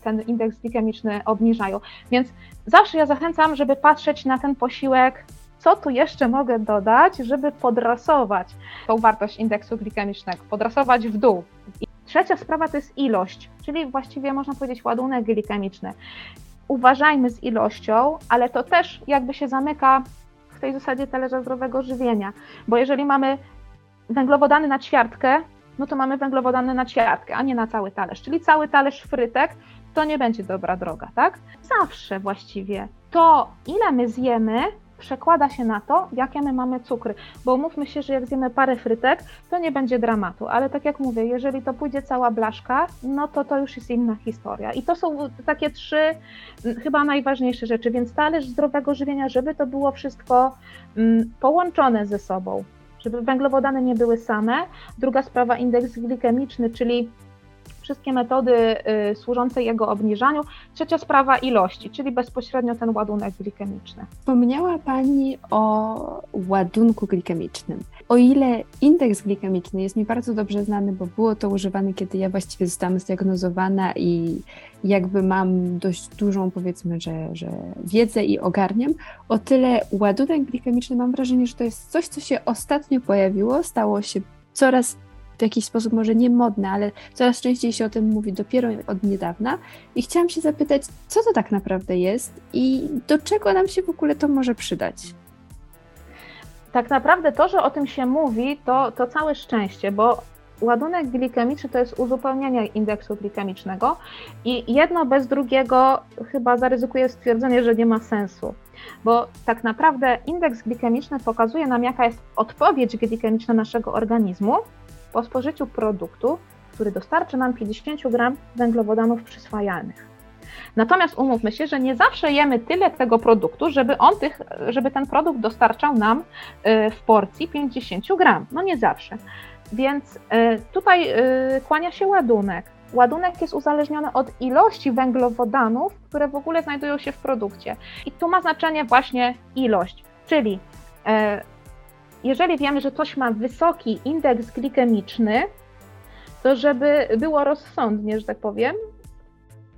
ten indeks glikemiczny obniżają. Więc zawsze ja zachęcam, żeby patrzeć na ten posiłek co tu jeszcze mogę dodać, żeby podrasować tą wartość indeksu glikemicznego, podrasować w dół. I trzecia sprawa to jest ilość, czyli właściwie można powiedzieć ładunek glikemiczny. Uważajmy z ilością, ale to też jakby się zamyka w tej zasadzie talerza zdrowego żywienia, bo jeżeli mamy węglowodany na ćwiartkę, no to mamy węglowodany na ćwiartkę, a nie na cały talerz, czyli cały talerz frytek to nie będzie dobra droga, tak? Zawsze właściwie to, ile my zjemy, przekłada się na to, jakie my mamy cukry. Bo umówmy się, że jak zjemy parę frytek, to nie będzie dramatu, ale tak jak mówię, jeżeli to pójdzie cała blaszka, no to to już jest inna historia. I to są takie trzy chyba najważniejsze rzeczy, więc talerz zdrowego żywienia, żeby to było wszystko mm, połączone ze sobą, żeby węglowodany nie były same. Druga sprawa, indeks glikemiczny, czyli wszystkie metody y, służące jego obniżaniu. Trzecia sprawa ilości, czyli bezpośrednio ten ładunek glikemiczny. Wspomniała Pani o ładunku glikemicznym. O ile indeks glikemiczny jest mi bardzo dobrze znany, bo było to używane, kiedy ja właściwie zostałam zdiagnozowana i jakby mam dość dużą, powiedzmy, że, że wiedzę i ogarniam, o tyle ładunek glikemiczny mam wrażenie, że to jest coś, co się ostatnio pojawiło, stało się coraz w jakiś sposób może nie modne, ale coraz częściej się o tym mówi dopiero od niedawna. I chciałam się zapytać, co to tak naprawdę jest i do czego nam się w ogóle to może przydać? Tak naprawdę to, że o tym się mówi, to, to całe szczęście, bo ładunek glikemiczny to jest uzupełnienie indeksu glikemicznego i jedno bez drugiego chyba zaryzykuję stwierdzenie, że nie ma sensu. Bo tak naprawdę indeks glikemiczny pokazuje nam, jaka jest odpowiedź glikemiczna naszego organizmu po spożyciu produktu, który dostarczy nam 50 gram węglowodanów przyswajalnych. Natomiast umówmy się, że nie zawsze jemy tyle tego produktu, żeby, on tych, żeby ten produkt dostarczał nam y, w porcji 50 gram. No nie zawsze. Więc y, tutaj y, kłania się ładunek. Ładunek jest uzależniony od ilości węglowodanów, które w ogóle znajdują się w produkcie. I tu ma znaczenie właśnie ilość, czyli jeżeli wiemy, że coś ma wysoki indeks glikemiczny, to żeby było rozsądnie, że tak powiem,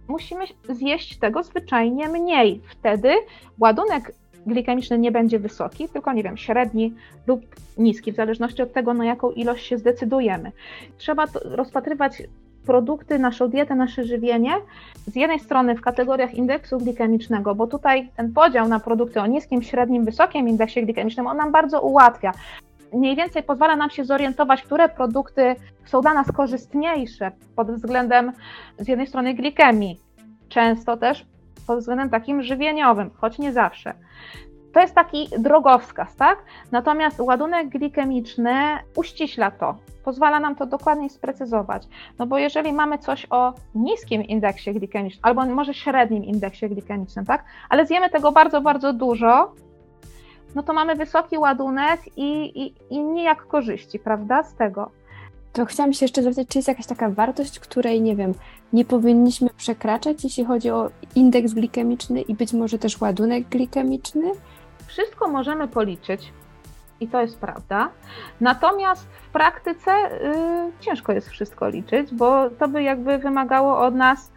musimy zjeść tego zwyczajnie mniej. Wtedy ładunek glikemiczny nie będzie wysoki, tylko nie wiem, średni lub niski, w zależności od tego, na jaką ilość się zdecydujemy. Trzeba rozpatrywać produkty, naszą dietę, nasze żywienie, z jednej strony w kategoriach indeksu glikemicznego, bo tutaj ten podział na produkty o niskim, średnim, wysokim indeksie glikemicznym, on nam bardzo ułatwia. Mniej więcej pozwala nam się zorientować, które produkty są dla nas korzystniejsze pod względem z jednej strony glikemii, często też pod względem takim żywieniowym, choć nie zawsze. To jest taki drogowskaz, tak? Natomiast ładunek glikemiczny uściśla to, pozwala nam to dokładniej sprecyzować. No bo jeżeli mamy coś o niskim indeksie glikemicznym, albo może średnim indeksie glikemicznym, tak? Ale zjemy tego bardzo, bardzo dużo, no to mamy wysoki ładunek i, i, i nijak korzyści, prawda, z tego. To chciałam się jeszcze zapytać, czy jest jakaś taka wartość, której, nie wiem, nie powinniśmy przekraczać, jeśli chodzi o indeks glikemiczny i być może też ładunek glikemiczny? Wszystko możemy policzyć i to jest prawda. Natomiast w praktyce y, ciężko jest wszystko liczyć, bo to by jakby wymagało od nas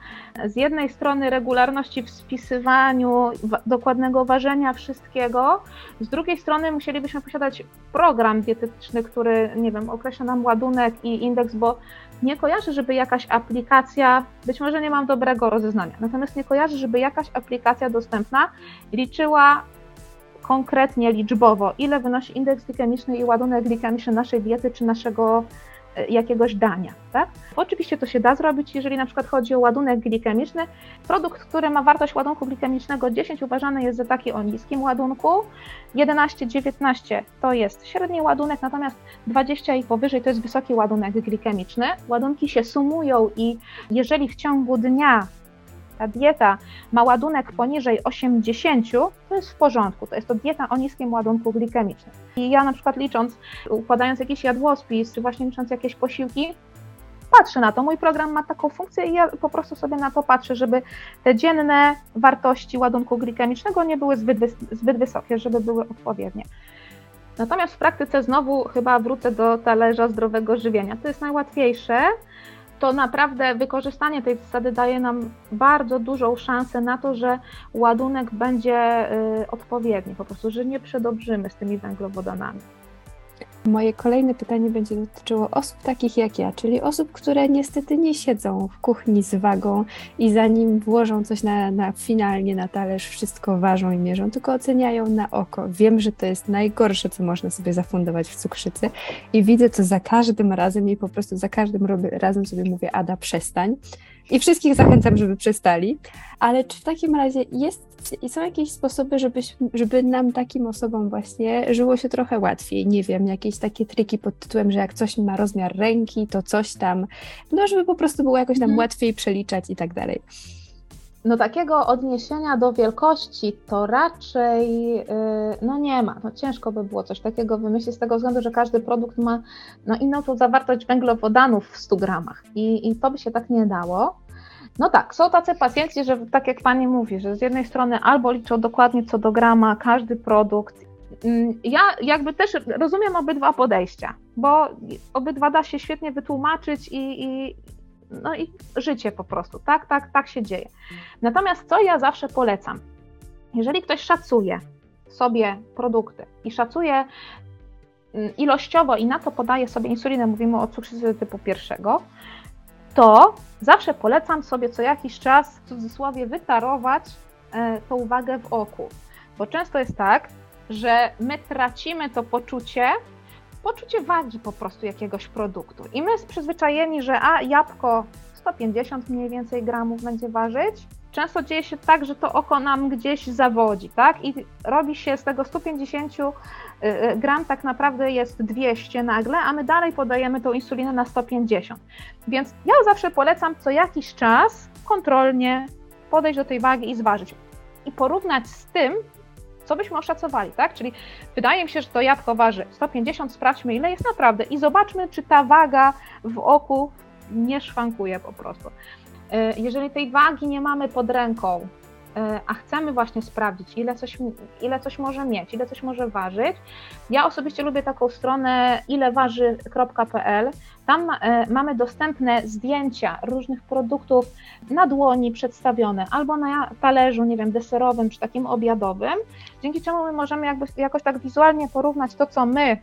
z jednej strony regularności w spisywaniu, dokładnego ważenia wszystkiego, z drugiej strony musielibyśmy posiadać program dietetyczny, który, nie wiem, określa nam ładunek i indeks, bo nie kojarzę, żeby jakaś aplikacja, być może nie mam dobrego rozeznania, natomiast nie kojarzę, żeby jakaś aplikacja dostępna liczyła konkretnie liczbowo, ile wynosi indeks glikemiczny i ładunek glikemiczny naszej diety czy naszego e, jakiegoś dania. Tak? Oczywiście to się da zrobić, jeżeli na przykład chodzi o ładunek glikemiczny. Produkt, który ma wartość ładunku glikemicznego 10 uważany jest za taki o niskim ładunku, 11-19 to jest średni ładunek, natomiast 20 i powyżej to jest wysoki ładunek glikemiczny. Ładunki się sumują i jeżeli w ciągu dnia ta dieta ma ładunek poniżej 80, to jest w porządku. To jest to dieta o niskim ładunku glikemicznym. I ja na przykład licząc, układając jakiś jadłospis, czy właśnie licząc jakieś posiłki, patrzę na to. Mój program ma taką funkcję i ja po prostu sobie na to patrzę, żeby te dzienne wartości ładunku glikemicznego nie były zbyt, zbyt wysokie, żeby były odpowiednie. Natomiast w praktyce znowu chyba wrócę do talerza zdrowego żywienia. To jest najłatwiejsze, to naprawdę wykorzystanie tej zasady daje nam bardzo dużą szansę na to, że ładunek będzie y, odpowiedni, po prostu, że nie przedobrzymy z tymi węglowodanami. Moje kolejne pytanie będzie dotyczyło osób takich jak ja, czyli osób, które niestety nie siedzą w kuchni z wagą i zanim włożą coś na, na finalnie na talerz, wszystko ważą i mierzą, tylko oceniają na oko. Wiem, że to jest najgorsze, co można sobie zafundować w cukrzycy i widzę to za każdym razem i po prostu za każdym razem sobie mówię, Ada, przestań. I wszystkich zachęcam, żeby przestali. Ale czy w takim razie jest, są jakieś sposoby, żeby, żeby nam takim osobom właśnie żyło się trochę łatwiej? Nie wiem, jakieś takie triki pod tytułem, że jak coś ma rozmiar ręki, to coś tam, no żeby po prostu było jakoś nam mhm. łatwiej przeliczać i tak dalej. No takiego odniesienia do wielkości to raczej yy, no nie ma. No ciężko by było coś takiego wymyślić z tego względu, że każdy produkt ma no inną tą zawartość węglowodanów w 100 gramach i, i to by się tak nie dało. No tak, są tacy pacjenci, że tak jak Pani mówi, że z jednej strony albo liczą dokładnie co do grama każdy produkt. Mm, ja jakby też rozumiem obydwa podejścia, bo obydwa da się świetnie wytłumaczyć i, i, no i życie po prostu, tak, tak, tak się dzieje. Natomiast co ja zawsze polecam? Jeżeli ktoś szacuje sobie produkty i szacuje mm, ilościowo i na to podaje sobie insulinę, mówimy o cukrzycy typu pierwszego, to zawsze polecam sobie co jakiś czas w cudzysłowie wytarować e, tą uwagę w oku. Bo często jest tak, że my tracimy to poczucie, poczucie wagi po prostu jakiegoś produktu. I my przyzwyczajeni, że a jabłko 150 mniej więcej gramów będzie ważyć. Często dzieje się tak, że to oko nam gdzieś zawodzi, tak? I robi się z tego 150 y, y, gram tak naprawdę jest 200 nagle, a my dalej podajemy tą insulinę na 150. Więc ja zawsze polecam co jakiś czas kontrolnie podejść do tej wagi i zważyć. I porównać z tym, co byśmy oszacowali, tak? Czyli wydaje mi się, że to jabłko waży 150, sprawdźmy ile jest naprawdę i zobaczmy, czy ta waga w oku nie szwankuje po prostu. E, jeżeli tej wagi nie mamy pod ręką, a chcemy właśnie sprawdzić, ile coś, ile coś może mieć, ile coś może ważyć, ja osobiście lubię taką stronę ileważy.pl. Tam e, mamy dostępne zdjęcia różnych produktów na dłoni przedstawione, albo na talerzu, nie wiem, deserowym czy takim obiadowym, dzięki czemu my możemy jakby jakoś tak wizualnie porównać to, co my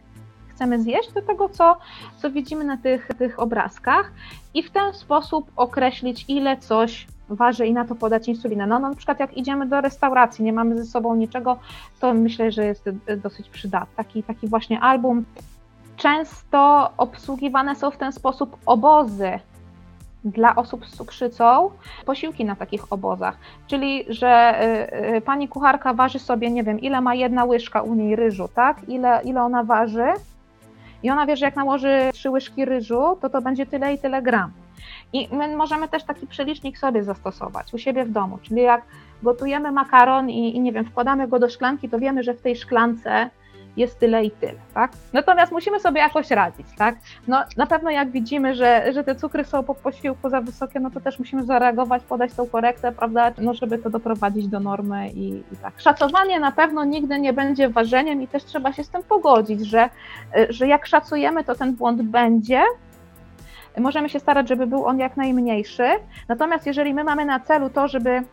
chcemy zjeść, do tego, co, co widzimy na tych, tych obrazkach i w ten sposób określić, ile coś waży i na to podać insulinę. No, no na przykład jak idziemy do restauracji, nie mamy ze sobą niczego, to myślę, że jest dosyć przydatny. Taki, taki właśnie album. Często obsługiwane są w ten sposób obozy dla osób z cukrzycą posiłki na takich obozach. Czyli, że y, y, pani kucharka waży sobie, nie wiem, ile ma jedna łyżka u niej ryżu, tak? Ile, ile ona waży, i ona wie, że jak nałoży trzy łyżki ryżu, to to będzie tyle i tyle gram. I my możemy też taki przelicznik sobie zastosować u siebie w domu, czyli jak gotujemy makaron i, i nie wiem, wkładamy go do szklanki, to wiemy, że w tej szklance jest tyle i tyle, tak? Natomiast musimy sobie jakoś radzić, tak? No na pewno jak widzimy, że, że te cukry są po posiłku za wysokie, no to też musimy zareagować, podać tą korektę, prawda, no żeby to doprowadzić do normy i, i tak. Szacowanie na pewno nigdy nie będzie ważeniem i też trzeba się z tym pogodzić, że, że jak szacujemy, to ten błąd będzie, możemy się starać, żeby był on jak najmniejszy, natomiast jeżeli my mamy na celu to, żeby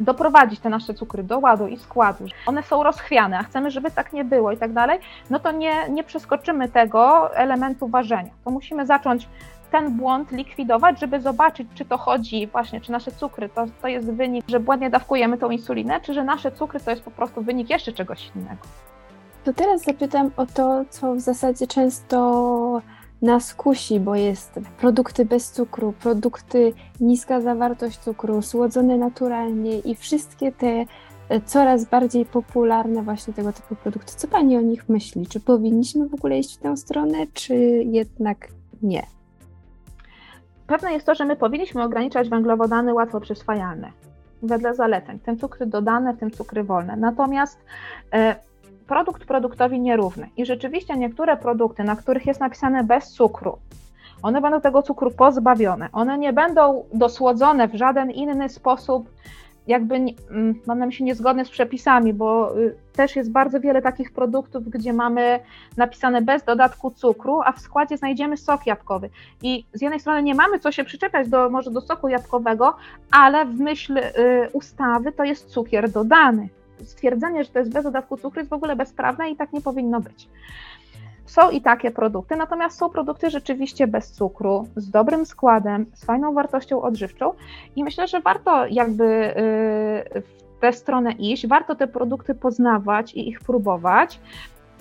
doprowadzić te nasze cukry do ładu i składu, one są rozchwiane, a chcemy, żeby tak nie było i tak dalej, no to nie, nie przeskoczymy tego elementu ważenia. To musimy zacząć ten błąd likwidować, żeby zobaczyć, czy to chodzi właśnie, czy nasze cukry to, to jest wynik, że błędnie dawkujemy tą insulinę, czy że nasze cukry to jest po prostu wynik jeszcze czegoś innego. To teraz zapytam o to, co w zasadzie często nas kusi, bo jest produkty bez cukru, produkty niska zawartość cukru, słodzone naturalnie i wszystkie te e, coraz bardziej popularne właśnie tego typu produkty. Co Pani o nich myśli? Czy powinniśmy w ogóle iść w tę stronę, czy jednak nie? Pewne jest to, że my powinniśmy ograniczać węglowodany łatwo przyswajalne wedle zaleceń, w tym cukry dodane, w tym cukry wolne. Natomiast e, produkt produktowi nierówny. I rzeczywiście niektóre produkty, na których jest napisane bez cukru, one będą tego cukru pozbawione. One nie będą dosłodzone w żaden inny sposób jakby, mm, mam na myśli niezgodny z przepisami, bo y, też jest bardzo wiele takich produktów, gdzie mamy napisane bez dodatku cukru, a w składzie znajdziemy sok jabłkowy. I z jednej strony nie mamy co się przyczepiać do, może do soku jabłkowego, ale w myśl y, ustawy to jest cukier dodany. Stwierdzenie, że to jest bez dodatku cukru jest w ogóle bezprawne i tak nie powinno być. Są i takie produkty, natomiast są produkty rzeczywiście bez cukru, z dobrym składem, z fajną wartością odżywczą i myślę, że warto jakby y, w tę stronę iść, warto te produkty poznawać i ich próbować,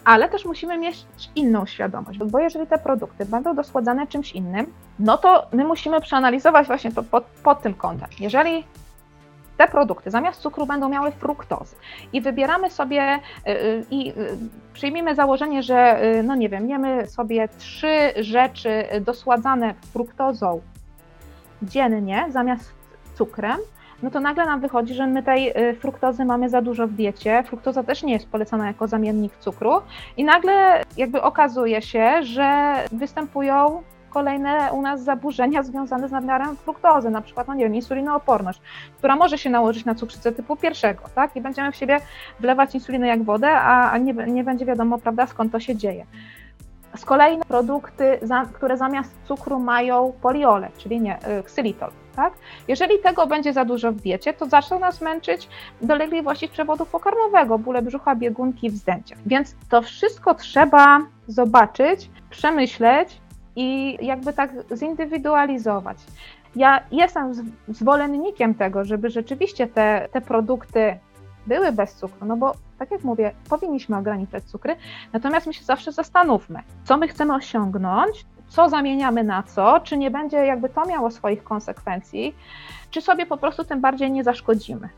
ale też musimy mieć inną świadomość, bo jeżeli te produkty będą dosładzane czymś innym, no to my musimy przeanalizować właśnie to pod, pod tym kątem. Jeżeli te produkty zamiast cukru będą miały fruktozę i wybieramy sobie y, y, i y, przyjmijmy założenie, że no nie wiem, jemy sobie trzy rzeczy dosładzane fruktozą dziennie zamiast cukrem, no to nagle nam wychodzi, że my tej fruktozy mamy za dużo w diecie. Fruktoza też nie jest polecana jako zamiennik cukru i nagle jakby okazuje się, że występują kolejne u nas zaburzenia związane z nadmiarem fruktozy, na przykład, no nie wiem, insulinooporność, która może się nałożyć na cukrzycę typu pierwszego, tak? I będziemy w siebie wlewać insulinę jak wodę, a nie, nie będzie wiadomo, prawda, skąd to się dzieje. Z kolei produkty, które zamiast cukru mają poliole, czyli nie, y, ksylitol, tak? Jeżeli tego będzie za dużo w diecie, to zaczną nas męczyć dolegliwości przewodu pokarmowego, bóle brzucha, biegunki, wzdęcia. Więc to wszystko trzeba zobaczyć, przemyśleć i jakby tak zindywidualizować. Ja jestem zwolennikiem tego, żeby rzeczywiście te, te produkty były bez cukru, no bo tak jak mówię, powinniśmy ograniczać cukry, natomiast my się zawsze zastanówmy, co my chcemy osiągnąć, co zamieniamy na co, czy nie będzie jakby to miało swoich konsekwencji, czy sobie po prostu tym bardziej nie zaszkodzimy.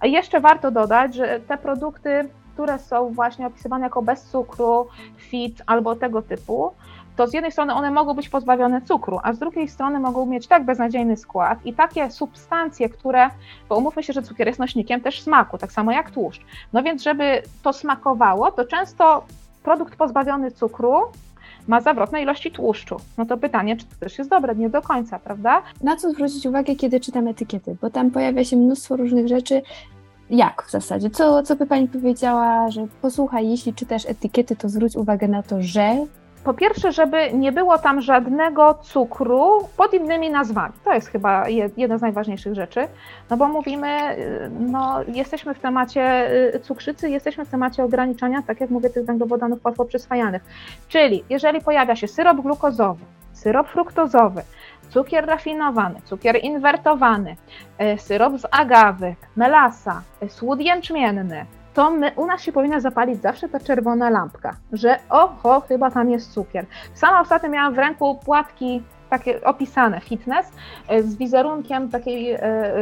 A jeszcze warto dodać, że te produkty, które są właśnie opisywane jako bez cukru, fit albo tego typu, to z jednej strony one mogą być pozbawione cukru, a z drugiej strony mogą mieć tak beznadziejny skład i takie substancje, które, bo umówmy się, że cukier jest nośnikiem też smaku, tak samo jak tłuszcz. No więc, żeby to smakowało, to często produkt pozbawiony cukru ma zawrotne ilości tłuszczu. No to pytanie, czy to też jest dobre? Nie do końca, prawda? Na co zwrócić uwagę, kiedy czytam etykiety? Bo tam pojawia się mnóstwo różnych rzeczy. Jak w zasadzie? Co, co by Pani powiedziała, że posłuchaj, jeśli czytasz etykiety, to zwróć uwagę na to, że po pierwsze, żeby nie było tam żadnego cukru pod innymi nazwami. To jest chyba jedna z najważniejszych rzeczy, no bo mówimy, y, no jesteśmy w temacie y, cukrzycy, jesteśmy w temacie ograniczania, tak jak mówię, tych węglowodanów łatwo przyswajalnych. Czyli jeżeli pojawia się syrop glukozowy, syrop fruktozowy, cukier rafinowany, cukier inwertowany, y, syrop z agawy, melasa, słód jęczmienny, to my, u nas się powinna zapalić zawsze ta czerwona lampka, że oho, chyba tam jest cukier. Sama ostatnio miałam w ręku płatki takie opisane fitness e, z wizerunkiem takiej e, e,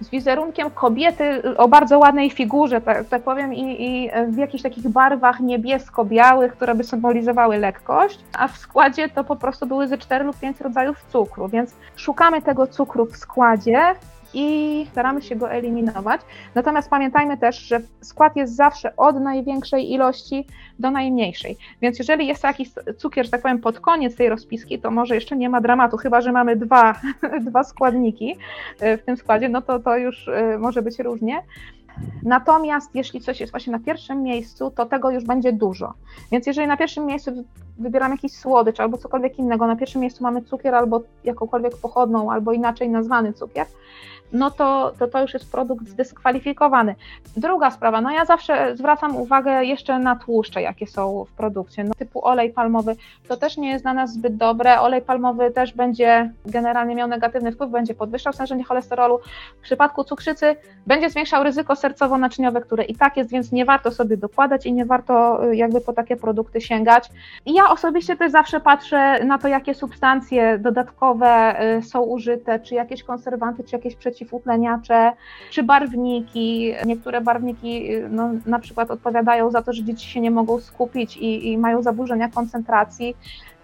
z wizerunkiem kobiety o bardzo ładnej figurze, tak, tak powiem, i, i, w jakichś takich barwach niebiesko-białych, które by symbolizowały lekkość, a w składzie to po prostu były ze cztery lub pięć rodzajów cukru, więc szukamy tego cukru w składzie, i staramy się go eliminować. Natomiast pamiętajmy też, że skład jest zawsze od największej ilości do najmniejszej. Więc jeżeli jest jakiś cukier, że tak powiem, pod koniec tej rozpiski, to może jeszcze nie ma dramatu, chyba że mamy dwa, dwa składniki e, w tym składzie, no to to już e, może być różnie. Natomiast jeśli coś jest właśnie na pierwszym miejscu, to tego już będzie dużo. Więc jeżeli na pierwszym miejscu wybieramy jakiś słodycz albo cokolwiek innego, na pierwszym miejscu mamy cukier albo jakąkolwiek pochodną, albo inaczej nazwany cukier, no to, to to już jest produkt zdyskwalifikowany. Druga sprawa, no ja zawsze zwracam uwagę jeszcze na tłuszcze, jakie są w produkcie, no, typu olej palmowy, to też nie jest dla nas zbyt dobre, olej palmowy też będzie generalnie miał negatywny wpływ, będzie podwyższał stężenie cholesterolu, w przypadku cukrzycy będzie zwiększał ryzyko sercowo-naczyniowe, które i tak jest, więc nie warto sobie dokładać i nie warto y, jakby po takie produkty sięgać. I ja osobiście też zawsze patrzę na to, jakie substancje dodatkowe y, są użyte, czy jakieś konserwanty, czy jakieś przeciwstawy, przeciwutleniacze, czy barwniki. Niektóre barwniki no, na przykład odpowiadają za to, że dzieci się nie mogą skupić i, i mają zaburzenia koncentracji,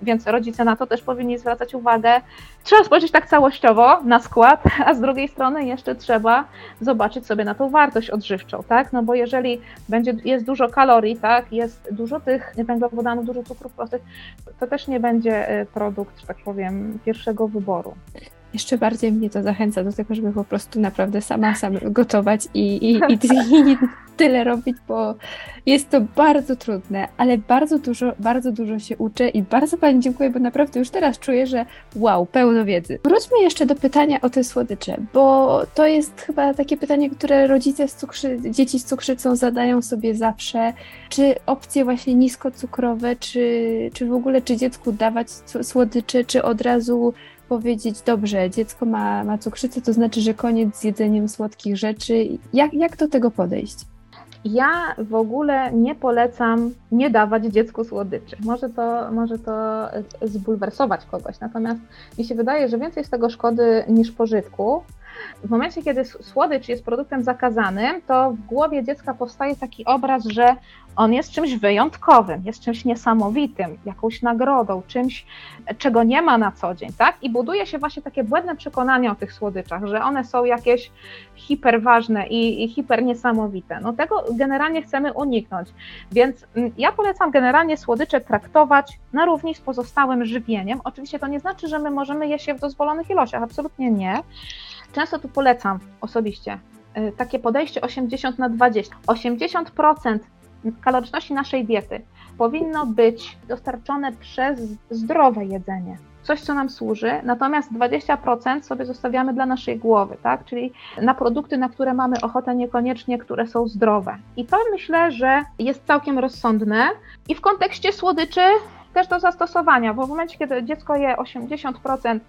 więc rodzice na to też powinni zwracać uwagę. Trzeba spojrzeć tak całościowo na skład, a z drugiej strony jeszcze trzeba zobaczyć sobie na tą wartość odżywczą, tak? No bo jeżeli będzie, jest dużo kalorii, tak, jest dużo tych węglowodanów, dużo cukrów prostych, to też nie będzie y, produkt, że tak powiem, pierwszego wyboru. Jeszcze bardziej mnie to zachęca do tego, żeby po prostu naprawdę sama sam gotować i, i, i, i tyle robić, bo jest to bardzo trudne, ale bardzo dużo, bardzo dużo się uczę i bardzo Pani dziękuję, bo naprawdę już teraz czuję, że wow, pełno wiedzy. Wróćmy jeszcze do pytania o te słodycze, bo to jest chyba takie pytanie, które rodzice z cukrzy, dzieci z cukrzycą zadają sobie zawsze. Czy opcje właśnie niskocukrowe, czy, czy w ogóle, czy dziecku dawać słodycze, czy od razu powiedzieć, dobrze, dziecko ma, ma cukrzycę, to znaczy, że koniec z jedzeniem słodkich rzeczy. Jak, jak do tego podejść? Ja w ogóle nie polecam nie dawać dziecku słodyczy. Może to, może to zbulwersować kogoś, natomiast mi się wydaje, że więcej z tego szkody niż pożytku. W momencie, kiedy słodycz jest produktem zakazanym, to w głowie dziecka powstaje taki obraz, że on jest czymś wyjątkowym, jest czymś niesamowitym, jakąś nagrodą, czymś, czego nie ma na co dzień, tak? I buduje się właśnie takie błędne przekonanie o tych słodyczach, że one są jakieś hiperważne i, i hiper niesamowite. No tego generalnie chcemy uniknąć, więc mm, ja polecam generalnie słodycze traktować na równi z pozostałym żywieniem. Oczywiście to nie znaczy, że my możemy je w dozwolonych ilościach, absolutnie nie. Często tu polecam osobiście y, takie podejście 80 na 20. 80% kaloryczności naszej diety powinno być dostarczone przez zdrowe jedzenie. Coś, co nam służy, natomiast 20% sobie zostawiamy dla naszej głowy, tak? czyli na produkty, na które mamy ochotę, niekoniecznie, które są zdrowe. I to myślę, że jest całkiem rozsądne. I w kontekście słodyczy też do zastosowania, bo w momencie, kiedy dziecko je 80%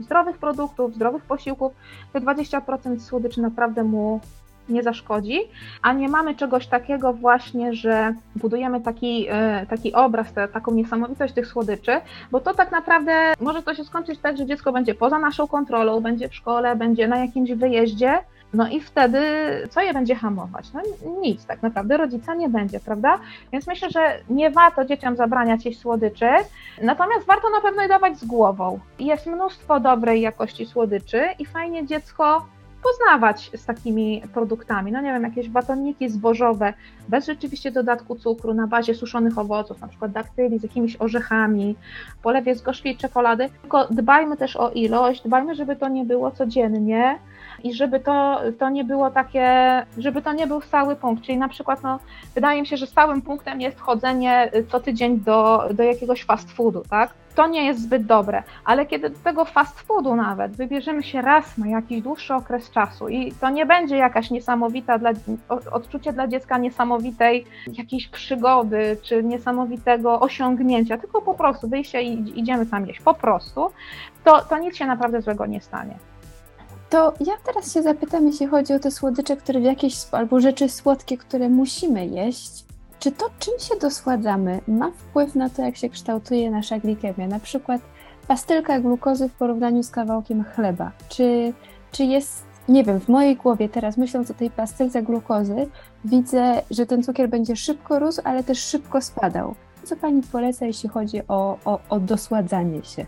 zdrowych produktów, zdrowych posiłków, te 20% słodyczy naprawdę mu nie zaszkodzi, a nie mamy czegoś takiego właśnie, że budujemy taki, e, taki obraz, taką niesamowitość tych słodyczy, bo to tak naprawdę może to się skończyć tak, że dziecko będzie poza naszą kontrolą, będzie w szkole, będzie na jakimś wyjeździe, no i wtedy co je będzie hamować? No nic, tak naprawdę rodzica nie będzie, prawda? Więc myślę, że nie warto dzieciom zabraniać jeść słodyczy, natomiast warto na pewno je dawać z głową. Jest mnóstwo dobrej jakości słodyczy i fajnie dziecko poznawać z takimi produktami. No nie wiem, jakieś batoniki zbożowe, bez rzeczywiście dodatku cukru, na bazie suszonych owoców, na przykład daktyli z jakimiś orzechami, polewie z gorzkiej czekolady. Tylko dbajmy też o ilość, dbajmy, żeby to nie było codziennie i żeby to, to nie było takie, żeby to nie był stały punkt. Czyli na przykład, no, wydaje mi się, że stałym punktem jest chodzenie co tydzień do, do jakiegoś fast foodu, tak? to nie jest zbyt dobre, ale kiedy do tego fast foodu nawet wybierzemy się raz na jakiś dłuższy okres czasu i to nie będzie jakaś niesamowita dla, odczucie dla dziecka niesamowitej jakiejś przygody czy niesamowitego osiągnięcia, tylko po prostu wyjście i idziemy tam jeść, po prostu, to, to nic się naprawdę złego nie stanie. To ja teraz się zapytam, jeśli chodzi o te słodycze, które w jakieś, albo rzeczy słodkie, które musimy jeść, czy to, czym się dosładzamy, ma wpływ na to, jak się kształtuje nasza glikemia? Na przykład pastylka glukozy w porównaniu z kawałkiem chleba. Czy, czy jest, nie wiem, w mojej głowie teraz myśląc o tej pastylce glukozy, widzę, że ten cukier będzie szybko rósł, ale też szybko spadał. Co Pani poleca, jeśli chodzi o, o, o dosładzanie się?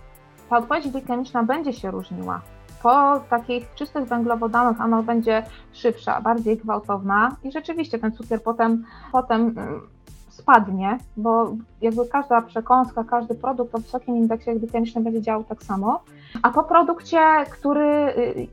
Ta odpowiedź glikemiczna będzie się różniła po takich czystych węglowodanach ona będzie szybsza, bardziej gwałtowna i rzeczywiście ten cukier potem, potem mm, spadnie, bo jakby każda przekąska, każdy produkt o wysokim indeksie glikemicznym będzie działał tak samo. A po produkcie, który y,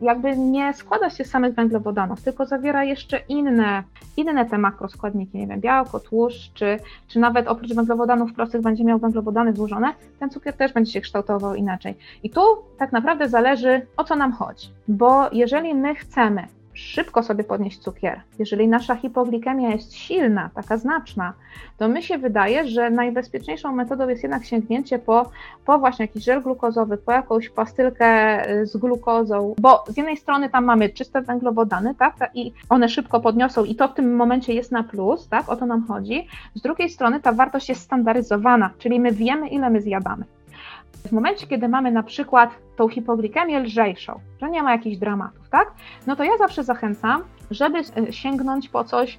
jakby nie składa się z samych węglowodanów, tylko zawiera jeszcze inne, inne te makroskładniki, nie wiem, białko, tłuszcz, czy, czy nawet oprócz węglowodanów prostych będzie miał węglowodany złożone, ten cukier też będzie się kształtował inaczej. I tu tak naprawdę zależy, o co nam chodzi, bo jeżeli my chcemy szybko sobie podnieść cukier, jeżeli nasza hipoglikemia jest silna, taka znaczna, to mi się wydaje, że najbezpieczniejszą metodą jest jednak sięgnięcie po, po właśnie jakiś żel glukozowy, po jakąś pastylkę y, z glukozą, bo z jednej strony tam mamy czyste węglowodany, tak, i one szybko podniosą i to w tym momencie jest na plus, tak, o to nam chodzi. Z drugiej strony ta wartość jest standaryzowana, czyli my wiemy, ile my zjadamy. W momencie, kiedy mamy na przykład tą hipoglikemię lżejszą, że nie ma jakichś dramatów, tak? No to ja zawsze zachęcam, żeby e, sięgnąć po coś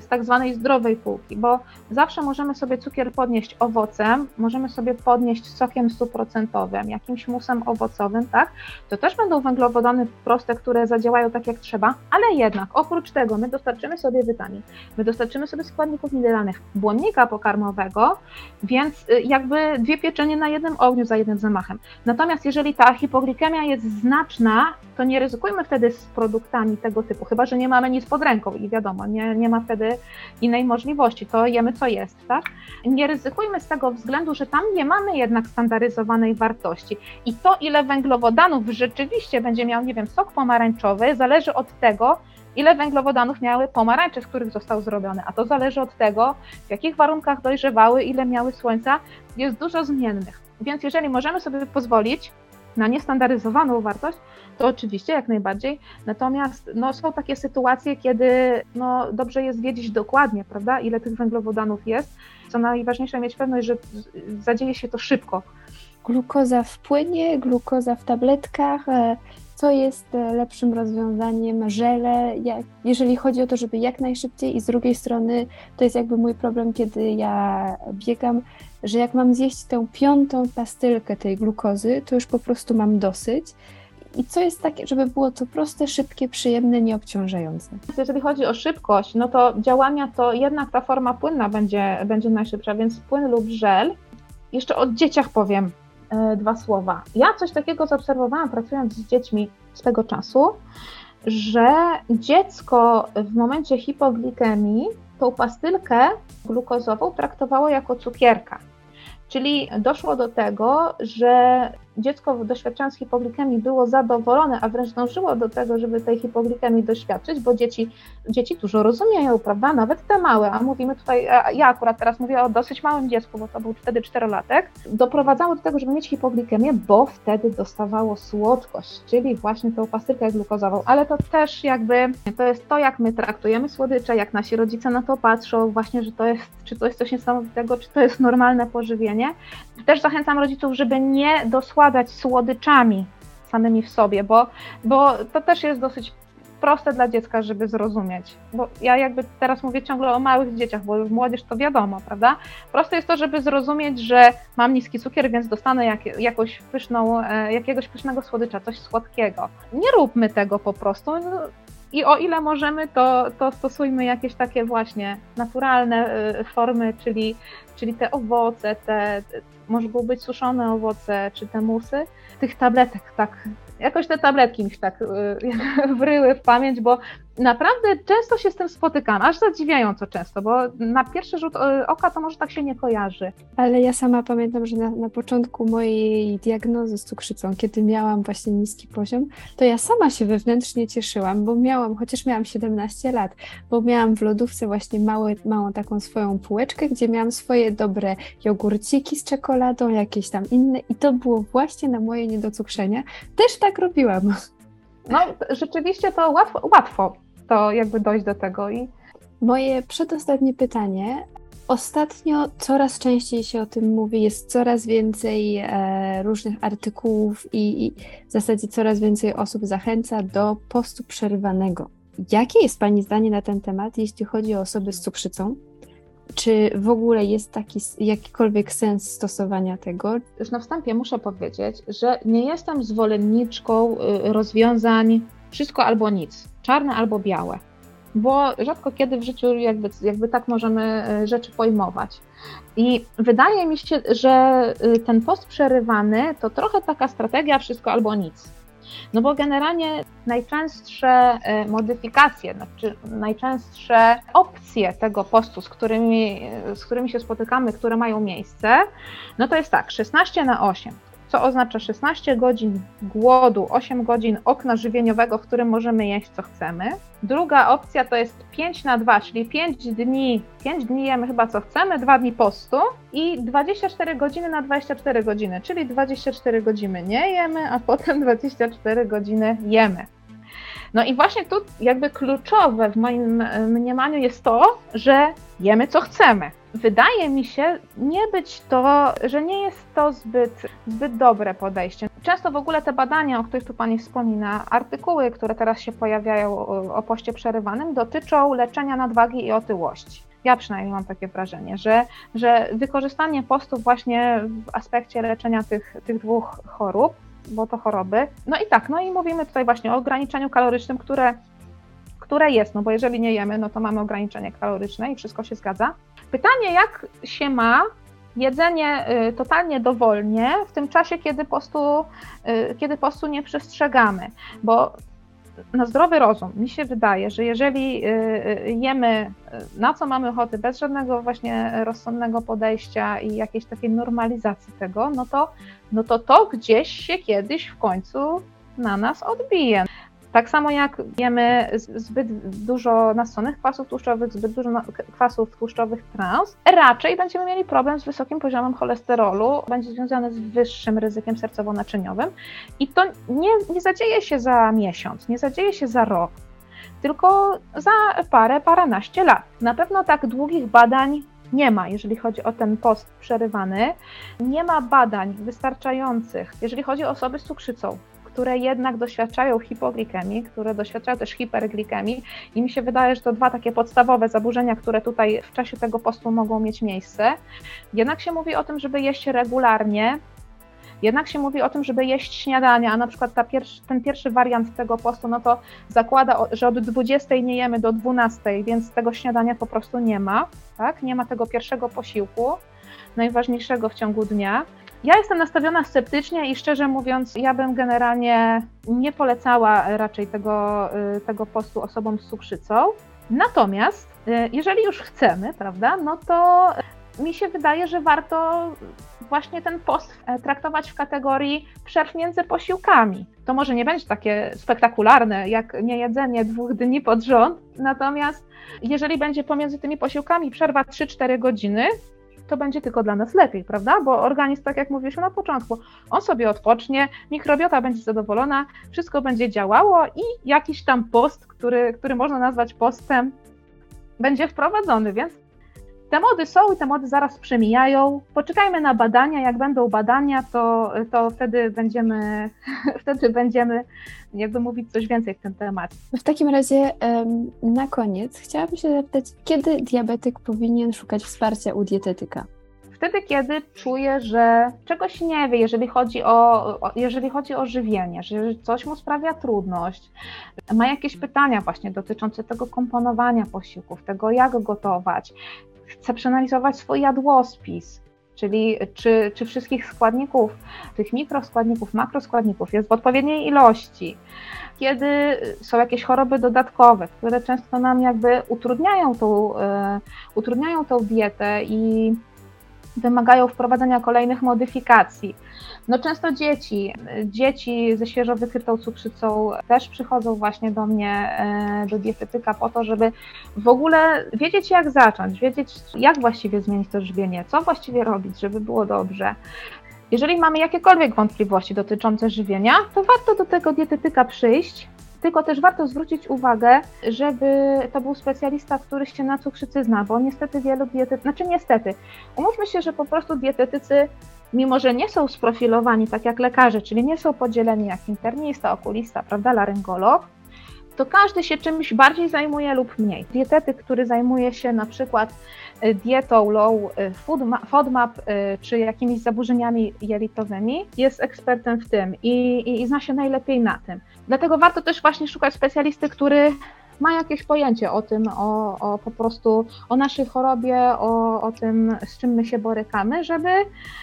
z tak zwanej zdrowej półki, bo zawsze możemy sobie cukier podnieść owocem, możemy sobie podnieść sokiem stuprocentowym, jakimś musem owocowym, tak? To też będą węglowodany proste, które zadziałają tak jak trzeba, ale jednak oprócz tego my dostarczymy sobie witamin, my dostarczymy sobie składników mineralnych, błonnika pokarmowego, więc y, jakby dwie pieczenie na jednym ogniu za jednym zamachem. Natomiast jeżeli ta hipoglikemia jest znaczna, to nie ryzykujmy wtedy z produktami tego typu, chyba że nie mamy nic pod ręką i wiadomo, nie, nie ma wtedy innej możliwości, to jemy co jest, tak? Nie ryzykujmy z tego względu, że tam nie mamy jednak standaryzowanej wartości i to ile węglowodanów rzeczywiście będzie miał, nie wiem, sok pomarańczowy, zależy od tego, ile węglowodanów miały pomarańcze, z których został zrobiony, a to zależy od tego, w jakich warunkach dojrzewały, ile miały słońca, jest dużo zmiennych. Więc jeżeli możemy sobie pozwolić na niestandaryzowaną wartość, to oczywiście jak najbardziej. Natomiast no, są takie sytuacje, kiedy no, dobrze jest wiedzieć dokładnie, prawda, ile tych węglowodanów jest. Co najważniejsze, mieć pewność, że zadzieje się to szybko. Glukoza w płynie, glukoza w tabletkach, e, co jest e, lepszym rozwiązaniem, żele, jak, jeżeli chodzi o to, żeby jak najszybciej i z drugiej strony to jest jakby mój problem, kiedy ja biegam, że jak mam zjeść tę piątą pastylkę tej glukozy, to już po prostu mam dosyć. I co jest takie, żeby było to proste, szybkie, przyjemne, nieobciążające? Jeżeli chodzi o szybkość, no to działania to jednak ta forma płynna będzie, będzie najszybsza, więc płyn lub żel. Jeszcze o dzieciach powiem e, dwa słowa. Ja coś takiego zaobserwowałam pracując z dziećmi swego czasu, że dziecko w momencie hipoglikemii tą pastylkę glukozową traktowało jako cukierka. Czyli doszło do tego, że dziecko doświadczając hipoglikemii było zadowolone, a wręcz dążyło do tego, żeby tej hipoglikemii doświadczyć, bo dzieci, dzieci dużo rozumieją, prawda, nawet te małe, a mówimy tutaj, ja akurat teraz mówię o dosyć małym dziecku, bo to był wtedy czterolatek, doprowadzało do tego, żeby mieć hipoglikemię, bo wtedy dostawało słodkość, czyli właśnie tą pastylkę glukozową, ale to też jakby, to jest to, jak my traktujemy słodycze, jak nasi rodzice na to patrzą, właśnie, że to jest, czy to jest coś niesamowitego, czy to jest normalne pożywienie. Też zachęcam rodziców, żeby nie dosładzać słodyczami samymi w sobie, bo, bo to też jest dosyć proste dla dziecka, żeby zrozumieć. Bo ja jakby teraz mówię ciągle o małych dzieciach, bo młodzież to wiadomo, prawda? Proste jest to, żeby zrozumieć, że mam niski cukier, więc dostanę jak, jakąś pyszną, e, jakiegoś pysznego słodycza, coś słodkiego. Nie róbmy tego po prostu. I o ile możemy, to, to stosujmy jakieś takie właśnie naturalne e, formy, czyli, czyli te owoce, te, mogą być suszone owoce czy te musy. Tych tabletek tak jakoś te tabletki mi się tak y, wryły w pamięć, bo naprawdę często się z tym spotykam, aż zadziwiająco często, bo na pierwszy rzut y, oka to może tak się nie kojarzy. Ale ja sama pamiętam, że na, na początku mojej diagnozy z cukrzycą, kiedy miałam właśnie niski poziom, to ja sama się wewnętrznie cieszyłam, bo miałam, chociaż miałam 17 lat, bo miałam w lodówce właśnie małą taką swoją półeczkę, gdzie miałam swoje dobre jogurciki z czekoladą, jakieś tam inne i to było właśnie na moje niedocukrzenie. Też tak robiłam. No, rzeczywiście to łatwo, łatwo to jakby dojść do tego. I... Moje przedostatnie pytanie. Ostatnio coraz częściej się o tym mówi, jest coraz więcej e, różnych artykułów i, i w zasadzie coraz więcej osób zachęca do postu przerywanego. Jakie jest Pani zdanie na ten temat, jeśli chodzi o osoby z cukrzycą? Czy w ogóle jest taki jakikolwiek sens stosowania tego? Już na wstępie muszę powiedzieć, że nie jestem zwolenniczką y, rozwiązań wszystko albo nic, czarne albo białe, bo rzadko kiedy w życiu jakby, jakby tak możemy y, rzeczy pojmować. I wydaje mi się, że y, ten post przerywany to trochę taka strategia wszystko albo nic. No bo generalnie najczęstsze e, modyfikacje, znaczy najczęstsze opcje tego postu, z którymi, z którymi się spotykamy, które mają miejsce, no to jest tak, 16 na 8 co oznacza 16 godzin głodu, 8 godzin okna żywieniowego, w którym możemy jeść co chcemy. Druga opcja to jest 5 na 2, czyli 5 dni, 5 dni jemy chyba co chcemy, 2 dni postu i 24 godziny na 24 godziny, czyli 24 godziny nie jemy, a potem 24 godziny jemy. No i właśnie tu jakby kluczowe w moim mniemaniu jest to, że jemy co chcemy. Wydaje mi się nie być to, że nie jest to zbyt, zbyt dobre podejście. Często w ogóle te badania, o których tu Pani wspomina, artykuły, które teraz się pojawiają o poście przerywanym, dotyczą leczenia nadwagi i otyłości. Ja przynajmniej mam takie wrażenie, że, że wykorzystanie postu właśnie w aspekcie leczenia tych, tych dwóch chorób, bo to choroby. No i tak, no i mówimy tutaj właśnie o ograniczeniu kalorycznym, które, które jest, no bo jeżeli nie jemy, no to mamy ograniczenie kaloryczne i wszystko się zgadza. Pytanie, jak się ma jedzenie y, totalnie dowolnie w tym czasie, kiedy postu, y, kiedy postu nie przestrzegamy, bo na zdrowy rozum mi się wydaje, że jeżeli y, jemy na co mamy ochotę, bez żadnego właśnie rozsądnego podejścia i jakiejś takiej normalizacji tego, no to, no to to gdzieś się kiedyś w końcu na nas odbije. Tak samo jak jemy zbyt dużo nasyconych kwasów tłuszczowych, zbyt dużo kwasów tłuszczowych trans, raczej będziemy mieli problem z wysokim poziomem cholesterolu, będzie związany z wyższym ryzykiem sercowo-naczyniowym i to nie, nie zadzieje się za miesiąc, nie zadzieje się za rok, tylko za parę, paręnaście lat. Na pewno tak długich badań nie ma, jeżeli chodzi o ten post przerywany. Nie ma badań wystarczających, jeżeli chodzi o osoby z cukrzycą które jednak doświadczają hipoglikemii, które doświadczają też hiperglikemii i mi się wydaje, że to dwa takie podstawowe zaburzenia, które tutaj w czasie tego postu mogą mieć miejsce. Jednak się mówi o tym, żeby jeść regularnie, jednak się mówi o tym, żeby jeść śniadania, a na przykład pierwszy, ten pierwszy wariant tego postu, no to zakłada, że od 20 nie jemy do 12, więc tego śniadania po prostu nie ma, tak? Nie ma tego pierwszego posiłku, najważniejszego w ciągu dnia. Ja jestem nastawiona sceptycznie i szczerze mówiąc, ja bym generalnie nie polecała raczej tego, y, tego postu osobom z cukrzycą. Natomiast y, jeżeli już chcemy, prawda, no to mi się wydaje, że warto właśnie ten post e, traktować w kategorii przerw między posiłkami. To może nie będzie takie spektakularne, jak niejedzenie dwóch dni pod rząd, natomiast jeżeli będzie pomiędzy tymi posiłkami przerwa 3-4 godziny, to będzie tylko dla nas lepiej, prawda? Bo organizm, tak jak mówiliśmy na początku, on sobie odpocznie, mikrobiota będzie zadowolona, wszystko będzie działało i jakiś tam post, który, który można nazwać postem, będzie wprowadzony, więc te mody są i te mody zaraz przemijają. Poczekajmy na badania. Jak będą badania, to, to wtedy będziemy, wtedy będziemy jakby mówić coś więcej w tym temacie. W takim razie na koniec chciałabym się zapytać, kiedy diabetyk powinien szukać wsparcia u dietetyka? Wtedy, kiedy czuje, że czegoś nie wie, jeżeli chodzi o, jeżeli chodzi o żywienie, że coś mu sprawia trudność, ma jakieś pytania właśnie dotyczące tego komponowania posiłków, tego jak gotować, chce przeanalizować swój jadłospis, czyli czy, czy wszystkich składników, tych mikroskładników, makroskładników jest w odpowiedniej ilości. Kiedy są jakieś choroby dodatkowe, które często nam jakby utrudniają tą, e, utrudniają tą dietę i wymagają wprowadzenia kolejnych modyfikacji. No często dzieci, dzieci ze świeżo wykrytą cukrzycą też przychodzą właśnie do mnie, e, do dietetyka po to, żeby w ogóle wiedzieć jak zacząć, wiedzieć jak właściwie zmienić to żywienie, co właściwie robić, żeby było dobrze. Jeżeli mamy jakiekolwiek wątpliwości dotyczące żywienia, to warto do tego dietetyka przyjść, tylko też warto zwrócić uwagę, żeby to był specjalista, który się na cukrzycy zna, bo niestety wielu dietetyków, znaczy niestety, umówmy się, że po prostu dietetycy, mimo że nie są sprofilowani tak jak lekarze, czyli nie są podzieleni jak internista, okulista, prawda, laryngolog, to każdy się czymś bardziej zajmuje lub mniej. Dietetyk, który zajmuje się na przykład y, dietą low y, FODMAP y, czy jakimiś zaburzeniami jelitowymi, jest ekspertem w tym i, i, i zna się najlepiej na tym. Dlatego warto też właśnie szukać specjalisty, który ma jakieś pojęcie o tym, o, o po prostu o naszej chorobie, o, o tym, z czym my się borykamy, żeby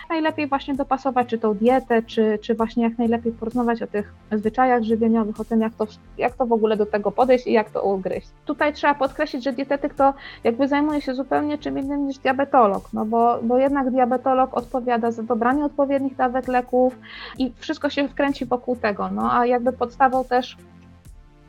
najlepiej właśnie dopasować czy tą dietę, czy, czy właśnie jak najlepiej porozmawiać o tych zwyczajach żywieniowych, o tym, jak to, jak to w ogóle do tego podejść i jak to ugryźć. Tutaj trzeba podkreślić, że dietetyk to jakby zajmuje się zupełnie czym innym niż diabetolog, no bo, bo jednak diabetolog odpowiada za dobranie odpowiednich dawek leków i wszystko się wkręci wokół tego, no a jakby podstawą też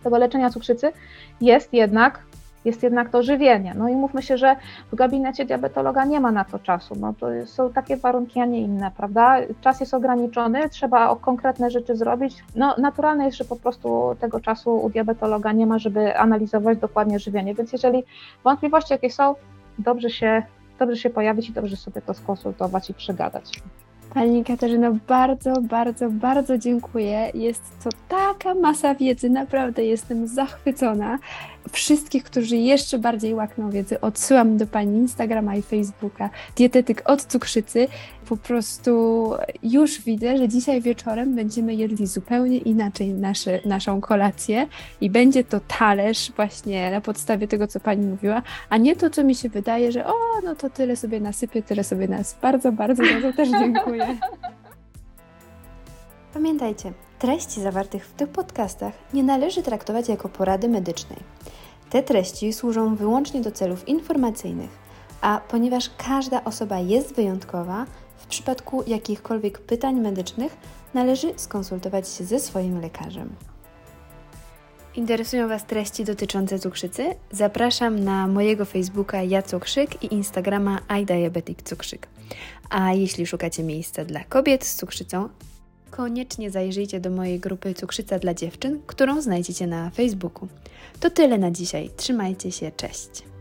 tego leczenia cukrzycy jest jednak, jest jednak to żywienie. No i mówmy się, że w gabinecie diabetologa nie ma na to czasu. No to są takie warunki, a nie inne, prawda? Czas jest ograniczony, trzeba konkretne rzeczy zrobić. No naturalne jest, że po prostu tego czasu u diabetologa nie ma, żeby analizować dokładnie żywienie. Więc jeżeli wątpliwości jakieś są, dobrze się dobrze się pojawić i dobrze sobie to skonsultować i przegadać. Pani Katarzyno, bardzo, bardzo, bardzo dziękuję. Jest to taka masa wiedzy, naprawdę jestem zachwycona. Wszystkich, którzy jeszcze bardziej łakną wiedzy, odsyłam do Pani Instagrama i Facebooka Dietetyk od Cukrzycy. Po prostu już widzę, że dzisiaj wieczorem będziemy jedli zupełnie inaczej nasze, naszą kolację i będzie to talerz właśnie na podstawie tego, co Pani mówiła, a nie to, co mi się wydaje, że o, no to tyle sobie nasypię, tyle sobie nas. Bardzo, bardzo, bardzo też dziękuję. Pamiętajcie, treści zawartych w tych podcastach nie należy traktować jako porady medycznej. Te treści służą wyłącznie do celów informacyjnych, a ponieważ każda osoba jest wyjątkowa, w przypadku jakichkolwiek pytań medycznych należy skonsultować się ze swoim lekarzem. Interesują Was treści dotyczące cukrzycy? Zapraszam na mojego Facebooka Ja Cukrzyk i Instagrama iDiabetic Cukrzyk. A jeśli szukacie miejsca dla kobiet z cukrzycą, koniecznie zajrzyjcie do mojej grupy Cukrzyca dla dziewczyn, którą znajdziecie na Facebooku. To tyle na dzisiaj. Trzymajcie się, cześć!